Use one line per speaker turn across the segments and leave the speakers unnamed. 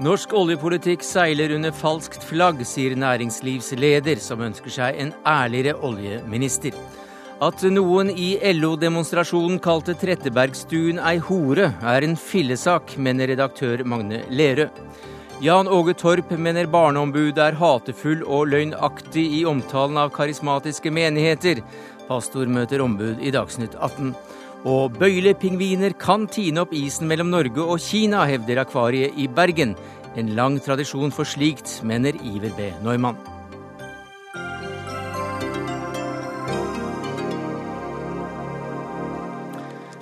Norsk oljepolitikk seiler under falskt flagg, sier næringslivsleder, som ønsker seg en ærligere oljeminister. At noen i LO-demonstrasjonen kalte Trettebergstuen ei hore, er en fillesak, mener redaktør Magne Lerøe. Jan Åge Torp mener barneombudet er hatefull og løgnaktig i omtalen av karismatiske menigheter. Pastor møter ombud i Dagsnytt 18. Og bøylepingviner kan tine opp isen mellom Norge og Kina, hevder Akvariet i Bergen. En lang tradisjon for slikt, mener Iver B. Neumann.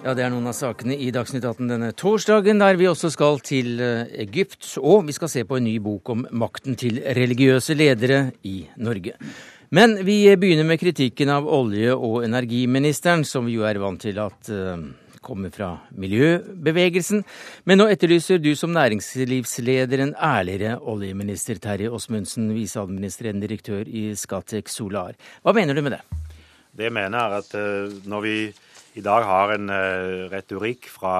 Ja, Det er noen av sakene i Dagsnytt 18 denne torsdagen, der vi også skal til eh, Egypt. Og vi skal se på en ny bok om makten til religiøse ledere i Norge. Men vi begynner med kritikken av olje- og energiministeren, som vi jo er vant til at uh, kommer fra miljøbevegelsen. Men nå etterlyser du som næringslivsleder en ærligere oljeminister, Terje Åsmundsen, viseadministrerende direktør i Scatec Solar. Hva mener du med det?
Det jeg mener er at uh, når vi i dag har en uh, retorikk fra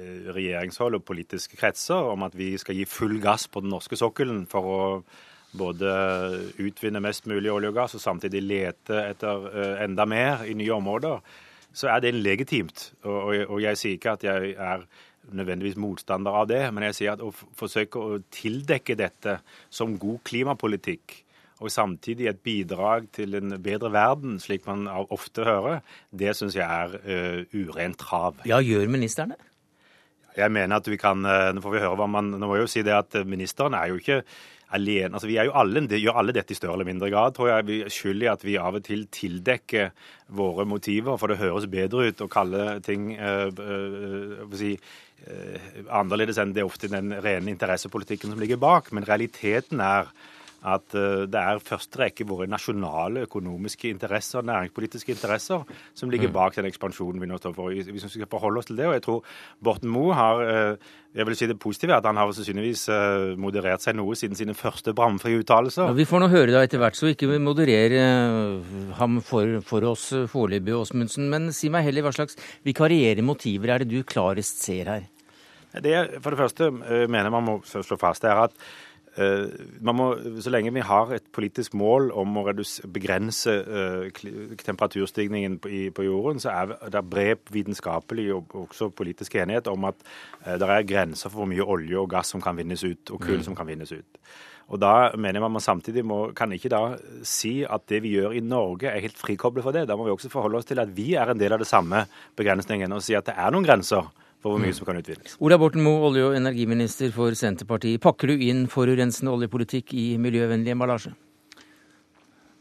regjeringshold og politiske kretser om at vi skal gi full gass på den norske sokkelen for å både utvinne mest mulig olje og gass og samtidig lete etter eh, enda mer i nye områder, så er det legitimt. Og, jeg sier ikke at jeg er nødvendigvis motstander av det, men jeg sier at å forsøke å tildekke dette som god klimapolitikk, og samtidig et bidrag til en bedre verden, slik man ofte hører, det syns jeg er uh, urent trav.
Ja, gjør ministeren det?
Jeg mener at vi kan eh, Nå får vi høre hva man Nå må jeg jo si det at ministeren er jo ikke alene. Altså, vi er jo alle, gjør alle dette i større eller mindre grad, tror jeg. Vi er skyld i at vi av og til tildekker våre motiver, for det høres bedre ut å kalle ting øh, øh, si, øh, annerledes enn det ofte den rene interessepolitikken som ligger bak. Men realiteten er at eh, det er første rekke våre nasjonale økonomiske interesser, næringspolitiske interesser, som ligger mm. bak den ekspansjonen vi nå står for. Vi skal forholde oss til det. Og jeg tror Borten Moe har eh, jeg vil si Det positive er at han har sannsynligvis eh, moderert seg noe siden sine første bramfrie uttalelser.
Ja, vi får nå høre det etter hvert, så ikke moderer ham for, for oss foreløpig, Åsmundsen. Men si meg heller hva slags vikarierende motiver er det du klarest ser her?
Det jeg for det første mener man må slå fast, er at må, så lenge vi har et politisk mål om å begrense uh, temperaturstigningen på, i, på, jorden, så er det bred vitenskapelig og også politisk enighet om at uh, det er grenser for hvor mye olje og gass som kan vinnes ut, og kull mm. som kan vinnes ut. Og da mener jeg man samtidig må, kan ikke da si at det vi gjør i Norge er helt frikoblet for det. Da må vi også forholde oss til at vi er en del av det samme begrensningen, og si at det er noen grenser for hvor mye mm. som kan utvinnes.
Ola Borten Moe, olje- og energiminister for Senterpartiet. Pakker du inn forurensende oljepolitikk i miljøvennlig emballasje?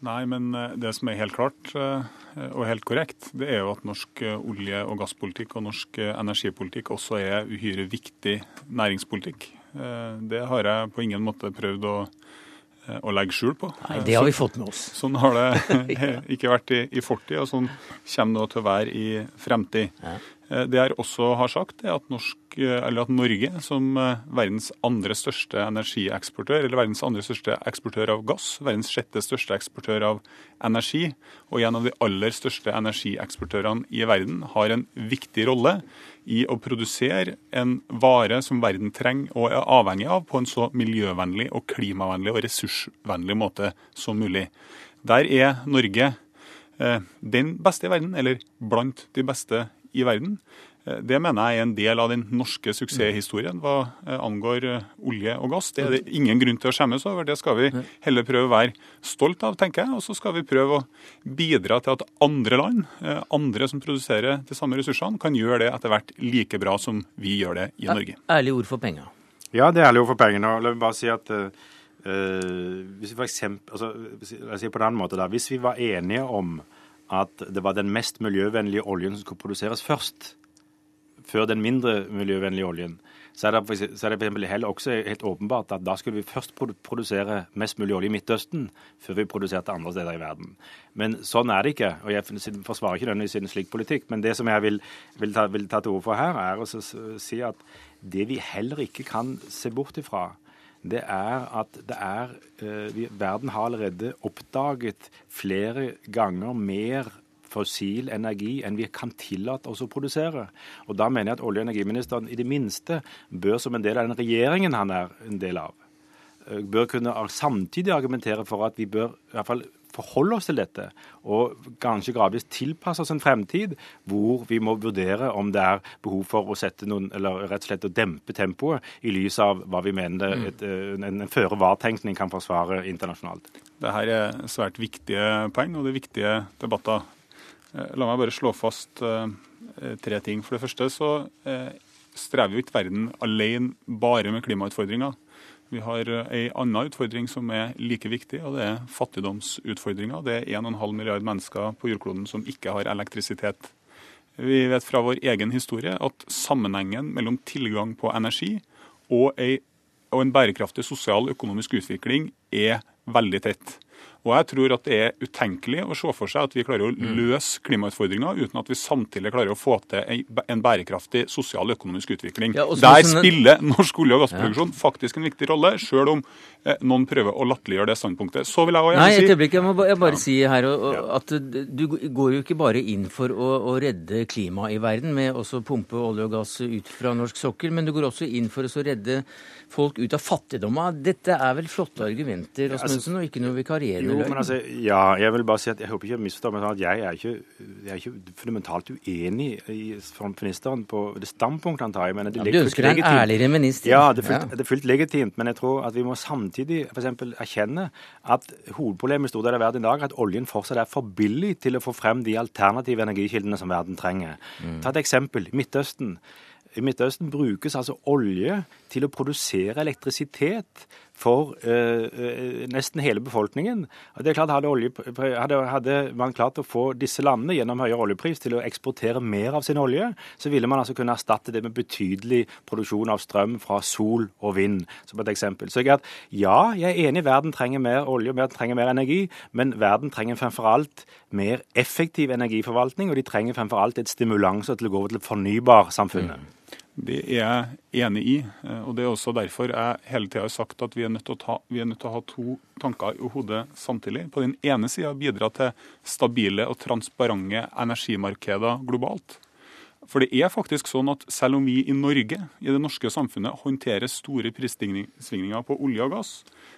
Nei, men eh, det som er helt klart eh, og helt korrekt, det er jo at norsk eh, olje- og gasspolitikk og norsk energipolitikk også er uhyre viktig næringspolitikk. Det har jeg på ingen måte prøvd å, å legge skjul på.
Nei, Det har vi fått med oss.
Sånn har det ikke vært i, i fortid, og sånn kommer det til å være i fremtid. Ja. Eh, det jeg også har sagt, er at, norsk, eh, at, Norge, som eh, verdens andre største energieksportør, eller verdens andre største eksportør av gass, verdens sjette største eksportør av energi, og en av de aller største energieksportørene i verden, har en viktig rolle i å produsere en vare som verden trenger og er avhengig av, på en så miljøvennlig og klimavennlig og ressursvennlig måte som mulig. Der er Norge den beste i verden, eller blant de beste i verden. Eh, det mener jeg er en del av den norske suksesshistorien hva eh, angår eh, olje og gass. Det er det ingen grunn til å skjemmes over. Det skal vi heller prøve å være stolt av, tenker jeg. Og så skal vi prøve å bidra til at andre land, andre som produserer de samme ressursene, kan gjøre det etter hvert like bra som vi gjør det i Norge.
Ærlig ord for penger.
Ja, det er ærlig ord for pengene. La meg bare si at uh, hvis vi for eksempel, altså, la oss si på den måten måte da, hvis vi var enige om at det var den mest miljøvennlige oljen som skulle produseres først, før den mindre miljøvennlige oljen, så er det, for, så er det heller også helt åpenbart at da skulle vi først produsere mest mulig olje i Midtøsten før vi produserte andre steder i verden. Men sånn er det ikke. og Jeg forsvarer ikke nødvendigvis en slik politikk. Men det som jeg vil, vil, ta, vil ta til orde for her, er å si at det vi heller ikke kan se bort ifra, det er at det er eh, Verden har allerede oppdaget flere ganger mer fossil energi enn vi kan tillate oss å produsere. Og Da mener jeg at olje- og energiministeren i det minste bør, som en del av den regjeringen han er en del av, eh, bør kunne samtidig argumentere for at vi bør i hvert fall forholde oss til dette, og kanskje gradvis tilpasse oss en fremtid hvor vi må vurdere om det er behov for å sette noen, eller rett og slett å dempe tempoet, i lys av hva vi mener mm. et, eh, en, en føre-var-tenkning kan forsvare internasjonalt.
Dette er svært viktige poeng, og det er viktige debatter. Eh, la meg bare slå fast uh, tre ting. For det første så uh, strever jo ikke verden alene bare med klimautfordringer. Vi har ei annen utfordring som er like viktig, og det er fattigdomsutfordringa. Det er 1,5 milliard mennesker på jordkloden som ikke har elektrisitet. Vi vet fra vår egen historie at sammenhengen mellom tilgang på energi og, og en bærekraftig sosial og økonomisk utvikling er veldig tett. Og jeg tror at det er utenkelig å se for seg at vi klarer å mm. løse klimautfordringa uten at vi samtidig klarer å få til en bærekraftig sosial og økonomisk utvikling. Ja, Der sånn spiller norsk olje- og gassproduksjon ja. faktisk en viktig rolle, sjøl om eh, noen prøver å latterliggjøre det standpunktet. Så vil jeg også gjerne
si Nei, et øyeblikk. Jeg må bare, jeg bare ja. si her at du går jo ikke bare inn for å, å redde klimaet i verden med å pumpe olje og gass ut fra norsk sokkel, men du går også inn for å redde folk ut av fattigdom. Dette er vel flotte argumenter, Rasmussen, og ikke noe vikarierende
løgn? Altså, ja, jeg vil bare si at jeg håper ikke jeg misforstår meg sånn at jeg er ikke, jeg er ikke fundamentalt uenig i ministeren på det standpunktet han tar.
Men det ja, du ønsker deg en ærligere minister?
Ja, det er, fullt, ja. det er fullt legitimt. Men jeg tror at vi må samtidig f.eks. erkjenne at hovedproblemet i store deler av verden i dag er at oljen fortsatt er for billig til å få frem de alternative energikildene som verden trenger. Mm. Ta et eksempel. Midtøsten. I Midtøsten brukes altså olje til å produsere elektrisitet for uh, uh, nesten hele befolkningen. Det er klart hadde, olje, hadde, hadde, man klart å få disse landene gjennom høyere oljepris til å eksportere mer av sin olje, så ville man altså kunne erstatte det med betydelig produksjon av strøm fra sol og vind, som et eksempel. Så jeg at, ja, jeg er enig verden trenger mer olje og trenger mer energi, men verden trenger fremfor alt mer effektiv energiforvaltning, og de trenger fremfor alt et stimulanser til å gå over til fornybarsamfunnet. Mm.
Det er jeg enig i. Eh, og Det er også derfor jeg hele tida har sagt at vi er, nødt til å ta, nødt til å ha to tanker i hodet samtidig. På den ene sida bidra til stabile og transparente energimarkeder globalt. For det er faktisk sånn at selv om vi i Norge, i det norske samfunnet, håndterer store prissvingninger på olje og gass,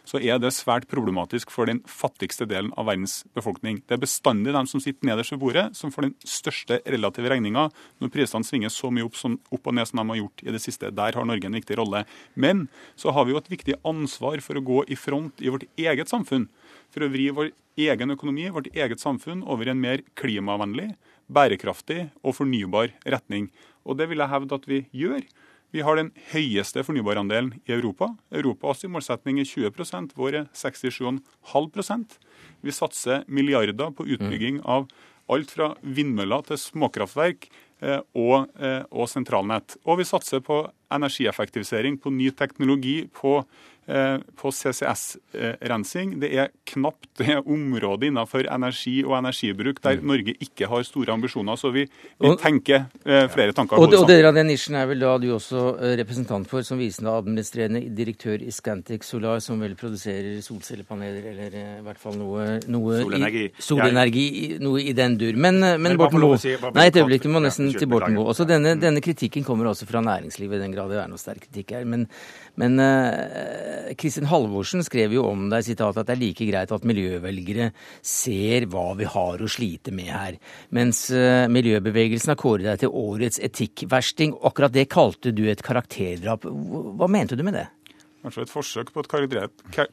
så er det svært problematisk for den fattigste delen av verdens befolkning. Det er bestandig de som sitter nederst ved bordet, som får den største relative regninga når prisene svinger så mye opp, som, opp, og ned som de har gjort i det siste. Der har Norge en viktig rolle. Men så har vi jo et viktig ansvar for å gå i front i vårt eget samfunn. For å vri vår egen økonomi, vårt eget samfunn, over i en mer klimavennlig bærekraftig og fornybar retning. Og det vil jeg hevde at vi gjør. Vi har den høyeste fornybarandelen i Europa. Europas målsetning er 20 vår er 67,5% Vi satser milliarder på utbygging mm. av alt fra vindmøller til småkraftverk eh, og, eh, og sentralnett. Og vi satser på energieffektivisering, på ny teknologi, på på CCS-rensing. Det er knapt det området innenfor energi og energibruk der mm. Norge ikke har store ambisjoner. Så vi, vi tenker eh, flere tanker.
Og, og deler av den nisjen er vel da du også eh, representant for, som visende administrerende direktør i Scantic Solar, som vel produserer solcellepaneler, eller i hvert fall noe, noe
solenergi.
I, solenergi noe i den dur. Men, men, men Borten Moe si, Nei, et øyeblikk, du må nesten til Borten Moe. Også denne, denne, kritikken kommer også fra næringslivet, i den grad det er noe sterk kritikk her. Men, men Kristin Halvorsen skrev jo om deg sitat, at det er like greit at miljøvelgere ser hva vi har å slite med her. Mens uh, miljøbevegelsen har kåret deg til årets etikkversting. Akkurat det kalte du et karakterdrap. Hva mente du med det?
Kanskje et forsøk på et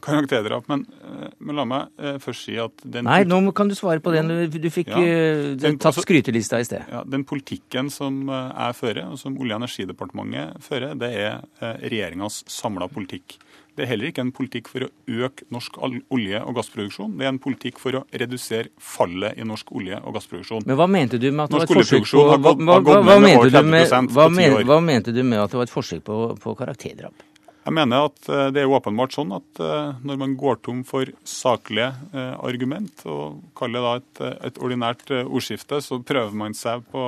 karakterdrap, men, eh, men, la meg eh, først si at den
Nei, nå kan du svare på den. Du, fikk ja, eh, den, tatt skrytelista i sted.
Ja, Den politikken som jeg fører, og som Olje- og energidepartementet fører, det er regjeringas samla politikk. Det er heller ikke en politikk for å øke norsk olje- og gassproduksjon. Det er en politikk for å redusere fallet i norsk olje- og gassproduksjon.
Men hva mente du med at det var et forsøk på hva, hva, hva, hva, mente du med, at det var et forsøk på, på karakterdrap?
Jeg mener at eh, det er åpenbart sånn at eh, når man går tom for saklige eh, argument, og kaller det et, et ordinært ordskifte, så prøver man seg på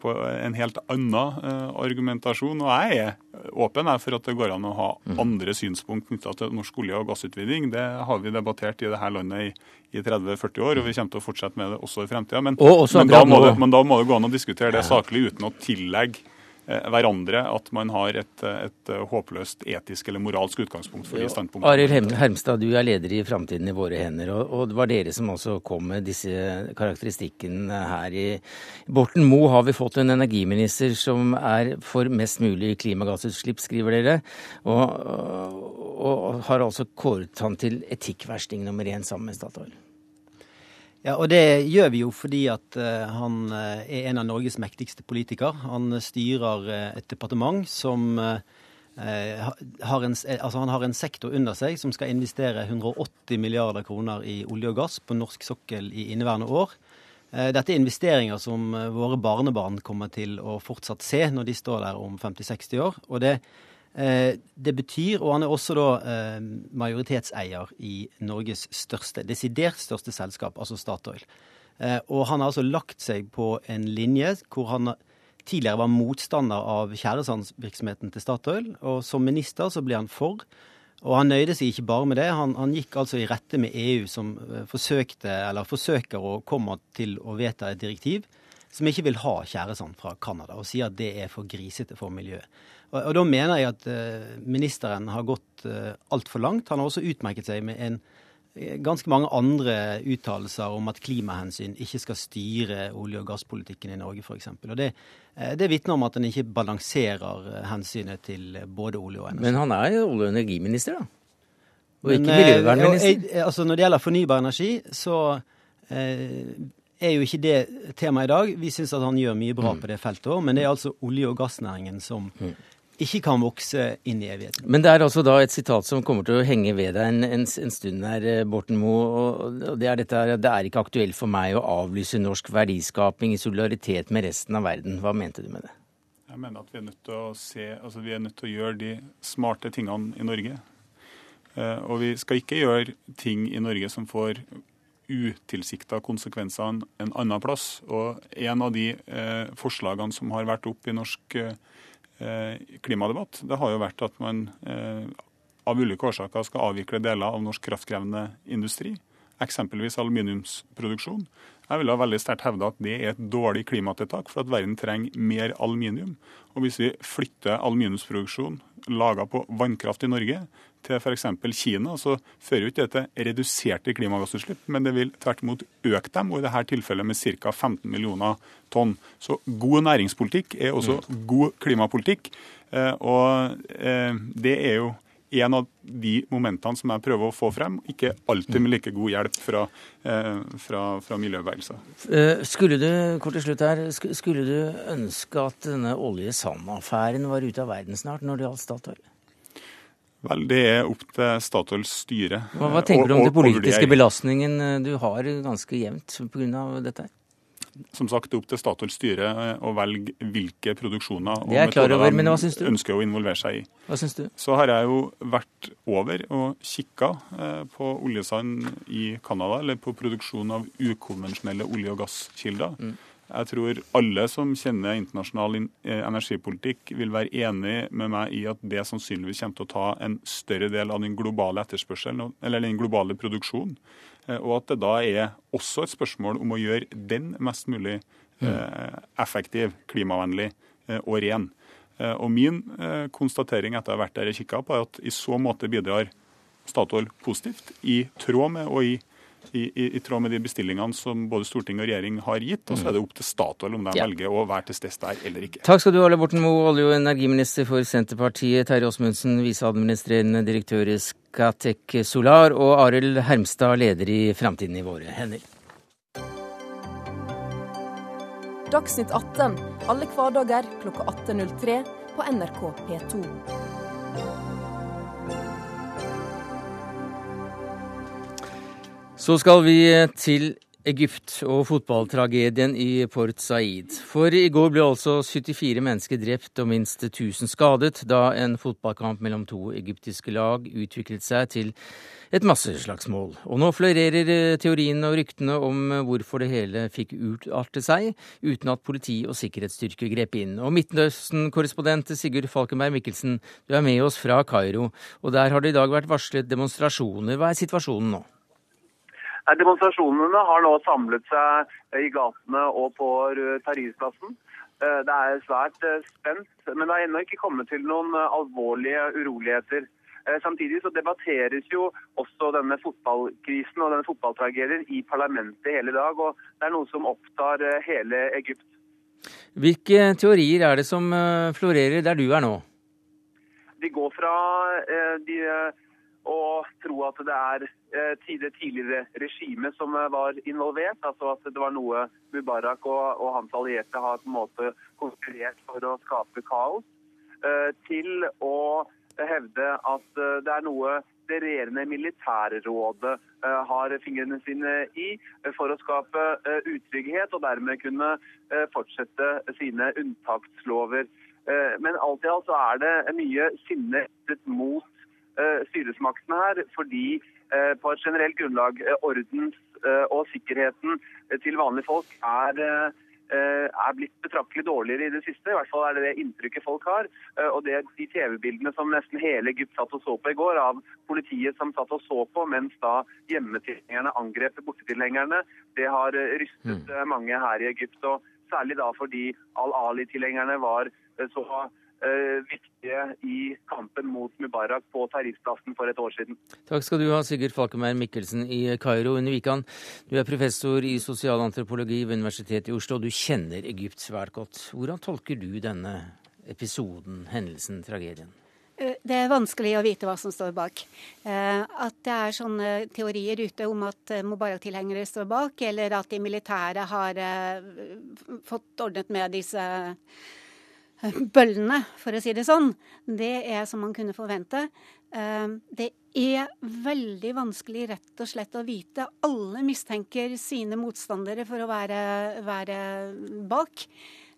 på en helt annen eh, argumentasjon. Og jeg er åpen for at det går an å ha mm. andre synspunkt knytta til norsk olje- og gassutvinning. Det har vi debattert i dette landet i, i 30-40 år, og vi kommer til å fortsette med det også i fremtida. Men, men, men, da må det gå an å diskutere det saklig uten å tillegge Eh, hverandre at man har et, et, håpløst etisk eller moralsk utgangspunkt for de standpunktene.
Arild Hermstad, du er leder i Framtiden i våre hender, og, og, det var dere som også kom med disse karakteristikkene her. i Borten Moe har vi fått en energiminister som er for mest mulig klimagassutslipp, skriver dere, og, og har altså kåret han til etikkversting nummer én sammen med Statoil.
Ja, og det gjør vi jo fordi at uh, han uh, er en av Norges mektigste politikere. Han styrer et departement som har en, altså han har en sektor under seg som skal investere 180 milliarder kroner i olje og gass på norsk sokkel i inneværende år. Dette er investeringer som våre barnebarn kommer til å fortsatt se når de står der om 50-60 år. og det Eh, det betyr, og han er også da eh, majoritetseier i Norges største, desidert største selskap, altså Statoil. Eh, og han har altså lagt seg på en linje hvor han tidligere var motstander av tjæresandsvirksomheten til Statoil. Og som minister så ble han for. Og han nøyde seg ikke bare med det. Han, han gikk altså i rette med EU, som forsøkte, eller forsøker å komme til å vedta et direktiv som ikke vil ha tjæresand fra Canada, og sier at det er for grisete for miljøet. Og, og, Da mener jeg at uh, ministeren har gått uh, altfor langt. Han har også utmerket seg med en eh, ganske mange andre uttalelser om at klimahensyn ikke skal styre olje- og gasspolitikken i Norge, f.eks. Og det, det vitner om at en ikke balanserer hensynet til både olje og energi.
Men han er jo olje- og energiminister, da? Og ikke miljøvernminister?
Altså Når det gjelder fornybar energi, så eh, er jo ikke det temaet i dag. Vi syns at han gjør mye bra mm. på det feltet òg, men det er altså olje- og gassnæringen som mm ikke kan vokse inn i evigheten.
Men det er altså da et sitat som kommer til å henge ved deg en, en, en stund her, eh, Borten Moe. Og det er dette her det er ikke aktuelt for meg å avlyse norsk verdiskaping i solidaritet med resten av verden. Hva mente du med det?
Jeg mener at vi er nødt til å se, altså vi er nødt til å gjøre de smarte tingene i Norge. Eh, og vi skal ikke gjøre ting i Norge som får utilsikta konsekvenser en annen plass. Og en av de eh, forslagene som har vært opp i norsk Eh, klimadebatt, det har jo vært at man eh, av ulike årsaker skal avvikle deler av norsk kraftkrevende industri, eksempelvis aluminiumsproduksjon. Jeg vil ha veldig sterkt hevde at det er et dårlig klimatiltak, for at verden trenger mer aluminium. Og hvis vi flytter aluminiumsproduksjon laga på vannkraft i Norge til f.eks. Kina, så fører jo ikke det til reduserte klimagassutslipp, men det vil tvert imot øke dem, og i dette tilfellet med ca. 15 millioner tonn. Så god næringspolitikk er også mm. god klimapolitikk. Eh, og eh, det er jo en av de momentene som jeg prøver å få frem, ikke alltid med like god hjelp fra, eh, fra, fra miljøbevegelser.
Skulle du kort til slutt her, skulle du ønske at denne olje-sand-affæren var ute av verden snart når det gjaldt Statoil?
Vel, Det er opp til Statoils styre.
Hva, hva tenker du om den politiske belastningen eh, du har ganske jevnt pga. dette?
Som sagt, opp til Statoils styre eh, å velge hvilke produksjoner og
metoder over,
de ønsker å involvere seg i.
Hva synes du?
Så har jeg jo vært over og kikka eh, på oljesand i Canada, eller på produksjon av ukonvensjonelle olje- og gasskilder. Mm. Jeg tror alle som kjenner internasjonal eh, energipolitikk, vil være enig med meg i at det sannsynligvis kommer til å ta en større del av den globale etterspørselen, eller den globale produksjonen. Eh, og at det da er også et spørsmål om å gjøre den mest mulig mm. eh, effektiv, klimavennlig og ren. Og min konstatering etter å ha vært der og kikka på, er at i så måte bidrar Statoil positivt, i tråd med og i i, i, i, tråd med de bestillingene som både storting og regjering har gitt. Og så er det opp til Statoil om de ja. velger å være til stede der eller ikke.
Takk skal du ha, Borten Moe, olje- og energiminister for Senterpartiet. Terje Åsmundsen, viseadministrerende direktør i Skatek Solar. Og Arild Hermstad, leder i Framtiden i våre hender.
Dagsnytt 18 alle hverdager klokka 18.03 på NRK P2.
Så skal vi til Egypt og fotballtragedien i Port Said. For i går ble altså 74 mennesker drept og minst 1000 skadet da en fotballkamp mellom to egyptiske lag utviklet seg til et masseslagsmål. Og nå florerer eh, teoriene og ryktene om eh, hvorfor det hele fikk utarte seg, uten at politi og sikkerhetsstyrker grep inn. Og Midtøsten-korrespondent Sigurd Falkenberg Mikkelsen, du er med oss fra Kairo, og der har det i dag vært varslet demonstrasjoner. Hva er situasjonen nå?
Demonstrasjonene har nå samlet seg i gatene og på Tahrir-plassen. Eh, det er svært eh, spent, men det har ennå ikke kommet til noen eh, alvorlige uroligheter. Samtidig så debatteres jo også denne fotballkrisen og denne fotballtragedien i parlamentet hele dag, og det er noe som opptar hele Egypt.
Hvilke teorier er det som florerer der du er nå?
De går fra de å tro at det er eh, tidligere regimet som eh, var involvert. Altså at det var noe Mubarak og, og hans allierte har på en måte konkurrert for å skape kaos. Eh, til å hevde at det er noe det regjerende militærrådet har fingrene sine i for å skape utrygghet og dermed kunne fortsette sine unntakslover. Men alt i alt så er det mye sinne mot Eh, styresmaktene her, fordi eh, på et generelt grunnlag eh, ordens og sikkerheten til vanlige folk er er blitt betraktelig dårligere i det siste. I hvert fall er det det inntrykket folk har. Og det de TV-bildene som nesten hele Egypt satt og så på i går, av politiet som satt og så på mens da hjemmetilhengerne angrep bortetilhengerne, det har rystet mm. mange her i Egypt. Og særlig da fordi Al-Ali-tilhengerne var så Eh, viktige i kampen mot Mubarak på Tahrir-plassen for et år siden.
Takk skal du ha, Sigurd Falkenberg Mikkelsen i Kairo. Under Wikan, du er professor i sosialantropologi ved Universitetet i Oslo, og du kjenner Egypt svært godt. Hvordan tolker du denne episoden, hendelsen, tragedien?
Eh, det er vanskelig å vite hva som står bak. Eh, at det er sånne teorier ute om at Mubarak-tilhengere står bak, eller at de militære har fått ordnet med disse bøllene, for å si det sånn, det er som man kunne forvente. Eh, det er veldig vanskelig rett og slett å vite. Alle mistenker sine motstandere for å være, være bak.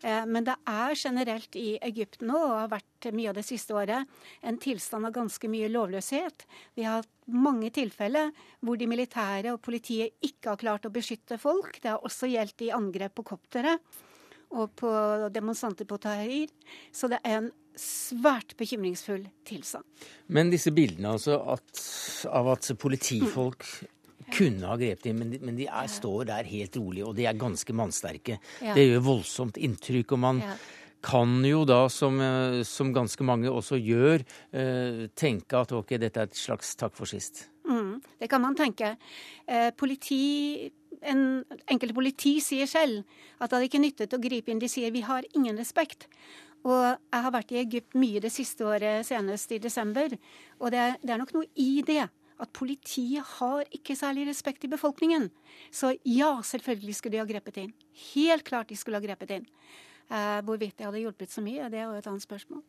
Eh, men det er generelt i Egypt nå, og har vært mye av det siste året, en tilstand av ganske mye lovløshet. Vi har hatt mange tilfeller hvor de militære og politiet ikke har klart å beskytte folk. Det har også gjeldt i angrep på koptere og på demonstranter på Tahrir. Så det er en svært bekymringsfull tilstand.
Men disse bildene altså at, av at politifolk mm. kunne ha grepet inn, men de, men de er, står der helt rolig, og de er ganske mannsterke. Ja. Det gjør voldsomt inntrykk. og man ja. kan jo da, som, eh, som, ganske mange også gjør, eh, tenke at ok, dette er et slags takk for sist.
Mm, det kan man tenke. Eh, politi en enkelte politi sier selv at det hadde ikke nyttet å gripe inn. De sier vi har ingen respekt. Og jeg har vært i Egypt mye det siste året, senest i desember. Og det er, det er nok noe i det. At politiet har ikke særlig respekt i befolkningen. Så ja, selvfølgelig skulle de ha grepet inn. Helt klart de skulle ha grepet inn. Eh, hvorvidt det hadde hjulpet så mye, det er jo et annet spørsmål.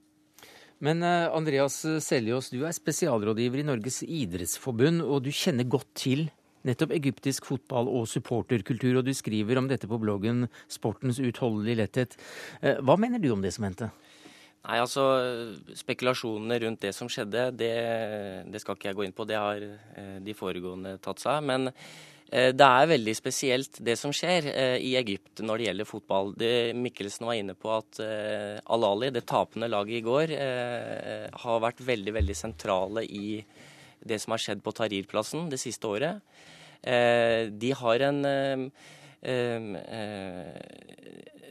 Men eh, Andreas Seljås, du er spesialrådgiver i Norges idrettsforbund, og du kjenner godt til nettopp egyptisk fotball og supporterkultur, og du skriver om dette på bloggen Sportens utholdelige letthet. Eh, hva mener du om det som hendte?
Nei, altså Spekulasjonene rundt det som skjedde, det, det, skal ikke jeg gå inn på. Det har eh, de foregående tatt seg av. Men eh, det er veldig spesielt det som skjer i Egypt når det gjelder fotball. Det Mikkelsen var inne på at Al-Ali, det tapende laget i går, har vært veldig, veldig sentrale i det som har skjedd på Tahrir-plassen det siste året. Eh, de har en eh, eh,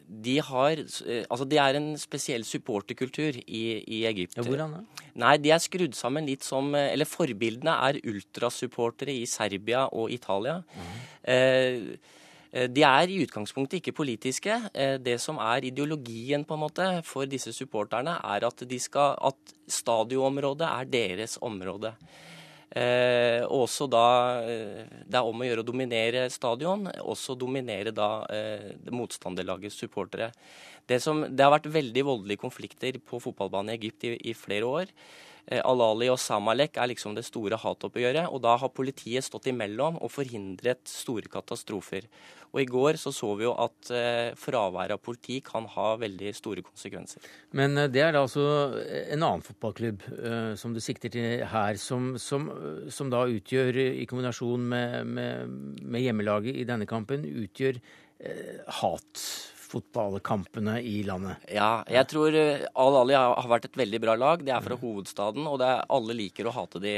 de har Altså, det er en spesiell supporterkultur i, i Egypt.
Ja, hvordan da?
Nei, de er skrudd sammen litt som Eller forbildene er ultrasupportere i Serbia og Italia. Mm. De er i utgangspunktet ikke politiske. Det som er ideologien på en måte for disse supporterne, er at, de skal, at stadionområdet er deres område. Eh, også da eh, Det er om å gjøre å dominere stadion, også dominere da eh, motstanderlagets supportere. Det, som, det, har vært veldig voldelige konflikter på fotballbanen i Egypt i, i flere år. Al-Ali og Samalek er liksom det store hatoppgjøret. Og da har politiet stått imellom og forhindret store katastrofer. Og I går så, så vi jo at eh, fraværet av politi kan ha veldig store konsekvenser.
Men eh, det er da altså en annen fotballklubb eh, som du sikter til her, som, som, som da utgjør, i kombinasjon med, med, med, hjemmelaget i denne kampen, utgjør eh, hatfotballkampene i landet.
Ja, jeg tror eh, Al-Ali har vært et veldig bra lag. Det er fra hovedstaden, og er, alle liker å hate de.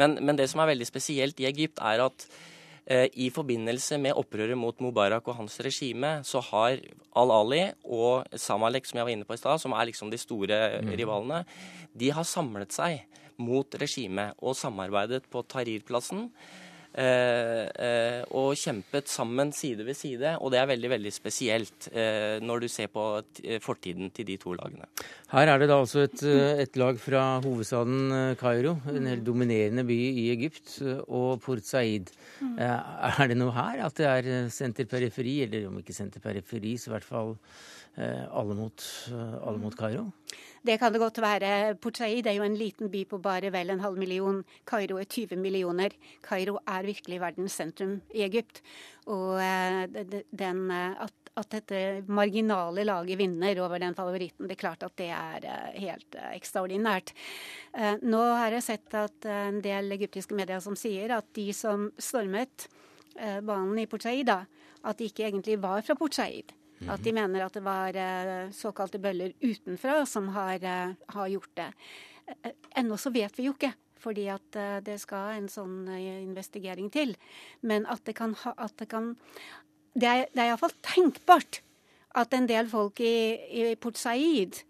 Men, men det som er veldig spesielt i Egypt, er at Eh, I forbindelse med opprøret mot Mubarak og hans regime, så har Al-Ali og Samalek, som jeg var inne på i stad, som er liksom de store mm. rivalene, de har samlet seg mot regimet og samarbeidet på Tahrir-plassen. Eh, eh, og kjempet sammen side ved side. Og det er veldig veldig spesielt eh, når du ser på fortiden til de to lagene.
Her er det da altså et, et lag fra hovedstaden Kairo, en helt dominerende by i Egypt, og Port Said. Mm. Er det noe her at det er senter-periferi, eller om ikke senter-periferi, så i hvert fall alle mot, alle mot Kairo?
Det kan det godt være. Port Said er jo en liten by på bare vel en halv million. Kairo er 20 millioner. Kairo er virkelig verdens sentrum i Egypt. Og eh, den, eh, at, at, dette marginale laget vinner over den favoritten, det er klart at det er eh, helt ekstraordinært. Nå har jeg sett at en del egyptiske medier som sier at de som stormet banen i Port Said, da, at de ikke egentlig var fra Port Said. At de mener at det var eh, såkalte bøller utenfra som har, eh, har gjort det. Eh, ennå så vet vi jo ikke, fordi at det skal en sånn investigering til. Men at det kan ha at Det, kan, det er, det er iallfall tenkbart at en del folk i, i Port Said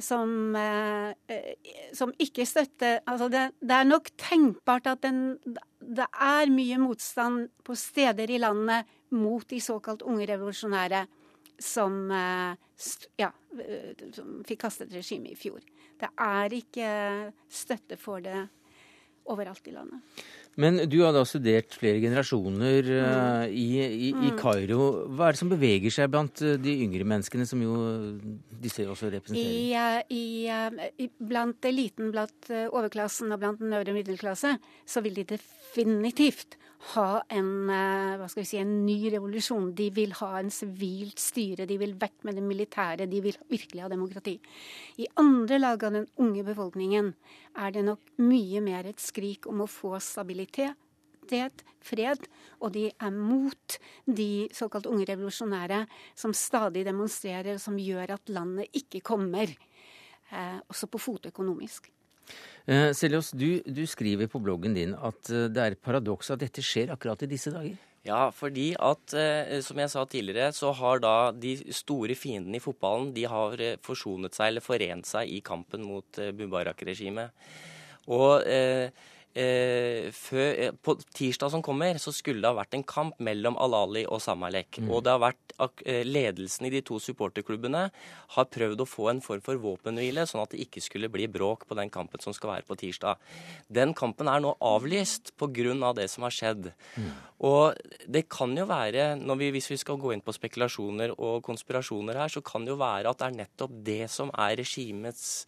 som, som, ikke støtter Altså det, det, er nok tenkbart at den, det er mye motstand på steder i landet mot de såkalt unge revolusjonære som, eh, ja, eh, som fikk kastet regimet i fjor. Det er ikke støtte for det overalt i landet.
Men du har da studert flere generasjoner mm. i, i, i, mm. Kairo. Hva er det som beveger seg blant de yngre menneskene, som jo disse også representerer?
I, i, blant eliten, blant overklassen og blant den øvre middelklasse, så vil de definitivt ha en, eh, hva skal vi si, en ny revolusjon. De vil ha en sivilt styre. De vil vekk med det militære. De vil virkelig ha demokrati. I andre lag av den unge befolkningen er det nok mye mer et skrik om å få stabilitet. Fred, og de er mot de såkalt unge revolusjonære som stadig demonstrerer, som gjør at landet ikke kommer, eh, også på fote økonomisk.
Eh, Seljås, du, du, skriver på bloggen din at eh, det er et paradoks at dette skjer akkurat i disse dager.
Ja, fordi at, eh, som jeg sa tidligere, så har da de store fiendene i fotballen de har forsonet seg eller forent seg i kampen mot Mubarak-regimet. Og eh, eh, før, eh, På tirsdag som kommer, så skulle det ha vært en kamp mellom Al-Ali og Samalek. Mm. Og det har vært eh, ledelsen i de to supporterklubbene har prøvd å få en form for våpenhvile, sånn at det ikke skulle bli bråk på den kampen som skal være på tirsdag. Den kampen er nå avlyst pga. Av det som har skjedd. Mm. Og det kan jo være, vi, hvis vi skal gå inn på spekulasjoner og konspirasjoner her, så kan det jo være at det er nettopp det som er regimets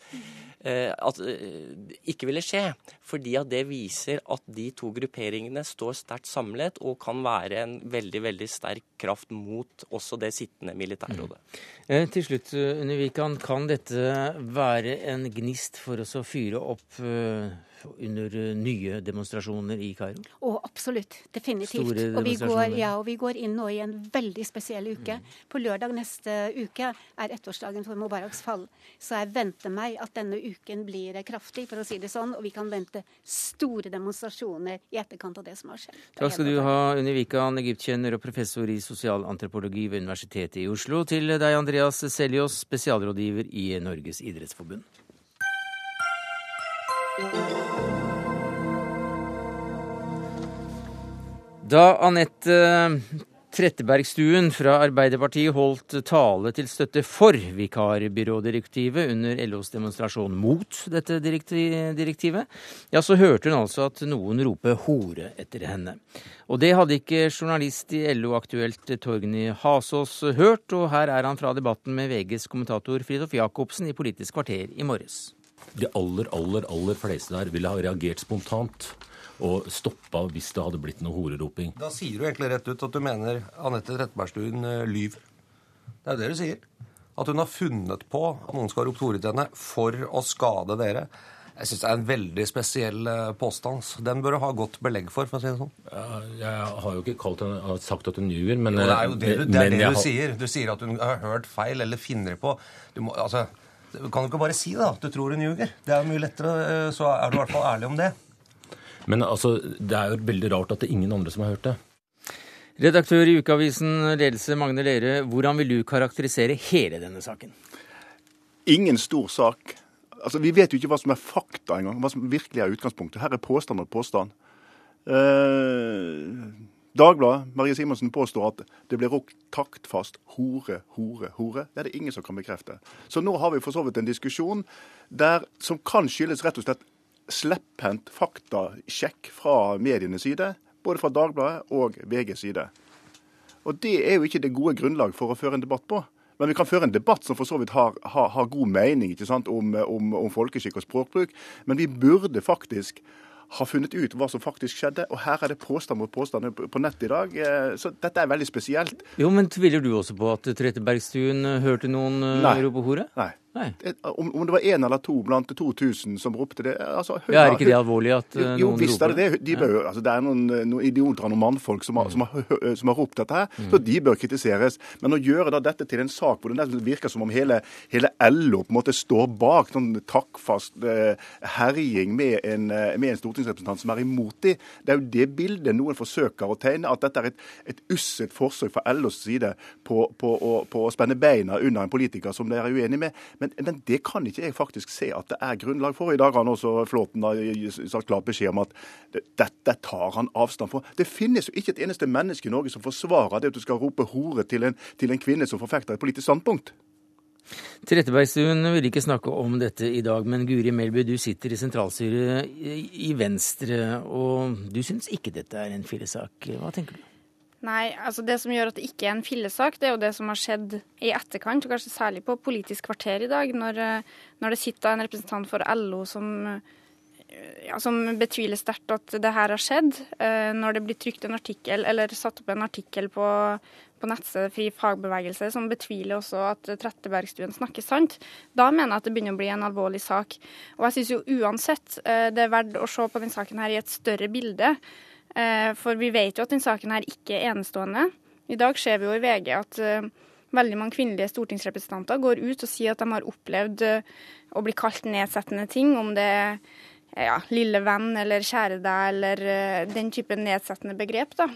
eh, At eh, ikke ville skje. Fordi at det viser at de to grupperingene står sterkt samlet og kan være en veldig, veldig sterk kraft mot også det sittende militærrådet. Mm.
Eh, til slutt, Univikan, kan dette være en gnist for oss å fyre opp eh, under eh, nye demonstrasjoner i Kairo?
Å, absolutt. Definitivt. Og vi, går, ja, og vi går inn nå i en veldig spesiell uke. Mm. På lørdag neste uke er ettårsdagen for Mubaraks fall. Så jeg venter meg at denne uken blir kraftig, for å si det sånn. Og vi kan vente store demonstrasjoner i etterkant av det som har skjedd.
Takk skal du ha, Unni Wikan, egyptkjenner og professor i sosialantropologi ved Universitetet i Oslo. Til deg, Andreas Seljås, spesialrådgiver i Norges idrettsforbund. Da Anette Trettebergstuen fra Arbeiderpartiet holdt tale til støtte for vikarbyrådirektivet under LOs demonstrasjon mot dette direktivet, ja, så hørte hun altså at noen rope hore etter henne. Og det hadde ikke journalist i LO Aktuelt Torgny Hasås hørt, og her er han fra debatten med VGs kommentator Fridtjof Jacobsen i Politisk kvarter i morges.
De aller, aller, aller fleste der ville ha reagert spontant og stoppa hvis det hadde blitt noe horeroping.
Da sier du egentlig rett ut at du mener Anette Trettebergstuen eh, lyver. Det er jo det du sier. At hun har funnet på at noen skal ha ropt hore til henne for å skade dere. Jeg syns det er en veldig spesiell eh, påstand. Den bør du ha godt belegg for, for å si det sånn.
Ja, jeg har jo ikke henne, sagt at hun lyver, men
Det er jo det, du, det, er det du har... sier. Du sier at hun har hørt feil eller finner på. Du må, altså, kan du ikke bare si da, at du tror hun ljuger? Det er mye lettere, eh, så er du i hvert fall ærlig om det.
Men altså, det er jo veldig rart at det er ingen andre som har hørt det.
Redaktør i ukeavisen Ledelse, Magne Lerøe, hvordan vil du karakterisere hele denne saken?
Ingen stor sak. Altså, Vi vet jo ikke hva som er fakta engang, hva som virkelig er utgangspunktet. Her er påstand og påstand. Eh, Dagbladet, Marie Simonsen, påstår at det blir rokt taktfast hore, hore, hore. Det er det ingen som kan bekrefte. Så nå har vi for så vidt en diskusjon der, som kan skyldes rett og slett slepphendt faktasjekk fra medienes side, både fra Dagbladet og VGs side. Og Det er jo ikke det gode grunnlag for å føre en debatt på. Men vi kan føre en debatt som for så vidt har, har, har god mening om, om, om folkeskikk og språkbruk. Men vi burde faktisk ha funnet ut hva som faktisk skjedde. Og her er det påstand mot påstand på nett i dag. Eh, så dette er veldig spesielt.
Jo, Men tviler du også på at Trettebergstuen hørte noen eh, rope hore?
Nei. Om, om, det var én eller to blant 2000 som ropte det altså,
ja, Er ikke det alvorlig at
jo,
eh,
jo,
noen
visst
roper
det? det. De bør, altså, det er noen, noen idioter og noen mannfolk som har, mm. som, har, som har, ropt dette her, mm. så de bør kritiseres. Men å gjøre da dette til en sak hvor det virker som om hele, hele LO på en måte står bak sånn takkfast eh, herjing med en, eh, med en, stortingsrepresentant som er imot dem, det er jo det bildet noen forsøker å tegne. At dette er et, et usselt forsøk fra LOs side på, på, på, på, å spenne beina under en politiker som de er uenig med. Men, men det kan ikke jeg faktisk se at det er grunnlag for. I dag har han også Flåten sagt klart beskjed om at dette tar han avstand fra. Det finnes jo ikke et eneste menneske i Norge som forsvarer det at du skal rope hore til en, til en kvinne som forfekter et politisk standpunkt.
Trettebergstuen vil ikke snakke om dette i dag, men Guri Melby, du sitter i sentralstyret i Venstre, og du syns ikke dette er en fillesak. Hva tenker du?
Nei, altså det som gjør at det ikke er en fillesak, det er jo det som har skjedd i etterkant, og kanskje særlig på Politisk kvarter i dag, når, eh, når det sitter en representant for LO som, eh, ja, som betviler sterkt at det her har skjedd. Eh, når det blir trykt en artikkel, eller satt opp en artikkel på, på nettstedet Fri fagbevegelse som betviler også at Trettebergstuen snakker sant, da mener jeg at det begynner å bli en alvorlig sak. Og jeg syns jo uansett det er verdt å se på denne saken her i et større bilde. Eh, for vi vet jo at denne saken her ikke er enestående. I dag ser vi jo i VG at eh, veldig mange kvinnelige stortingsrepresentanter går ut og sier at de har opplevd eh, å bli kalt nedsettende ting, om det er ja, lille venn eller kjære deg eller den type nedsettende begrep. da.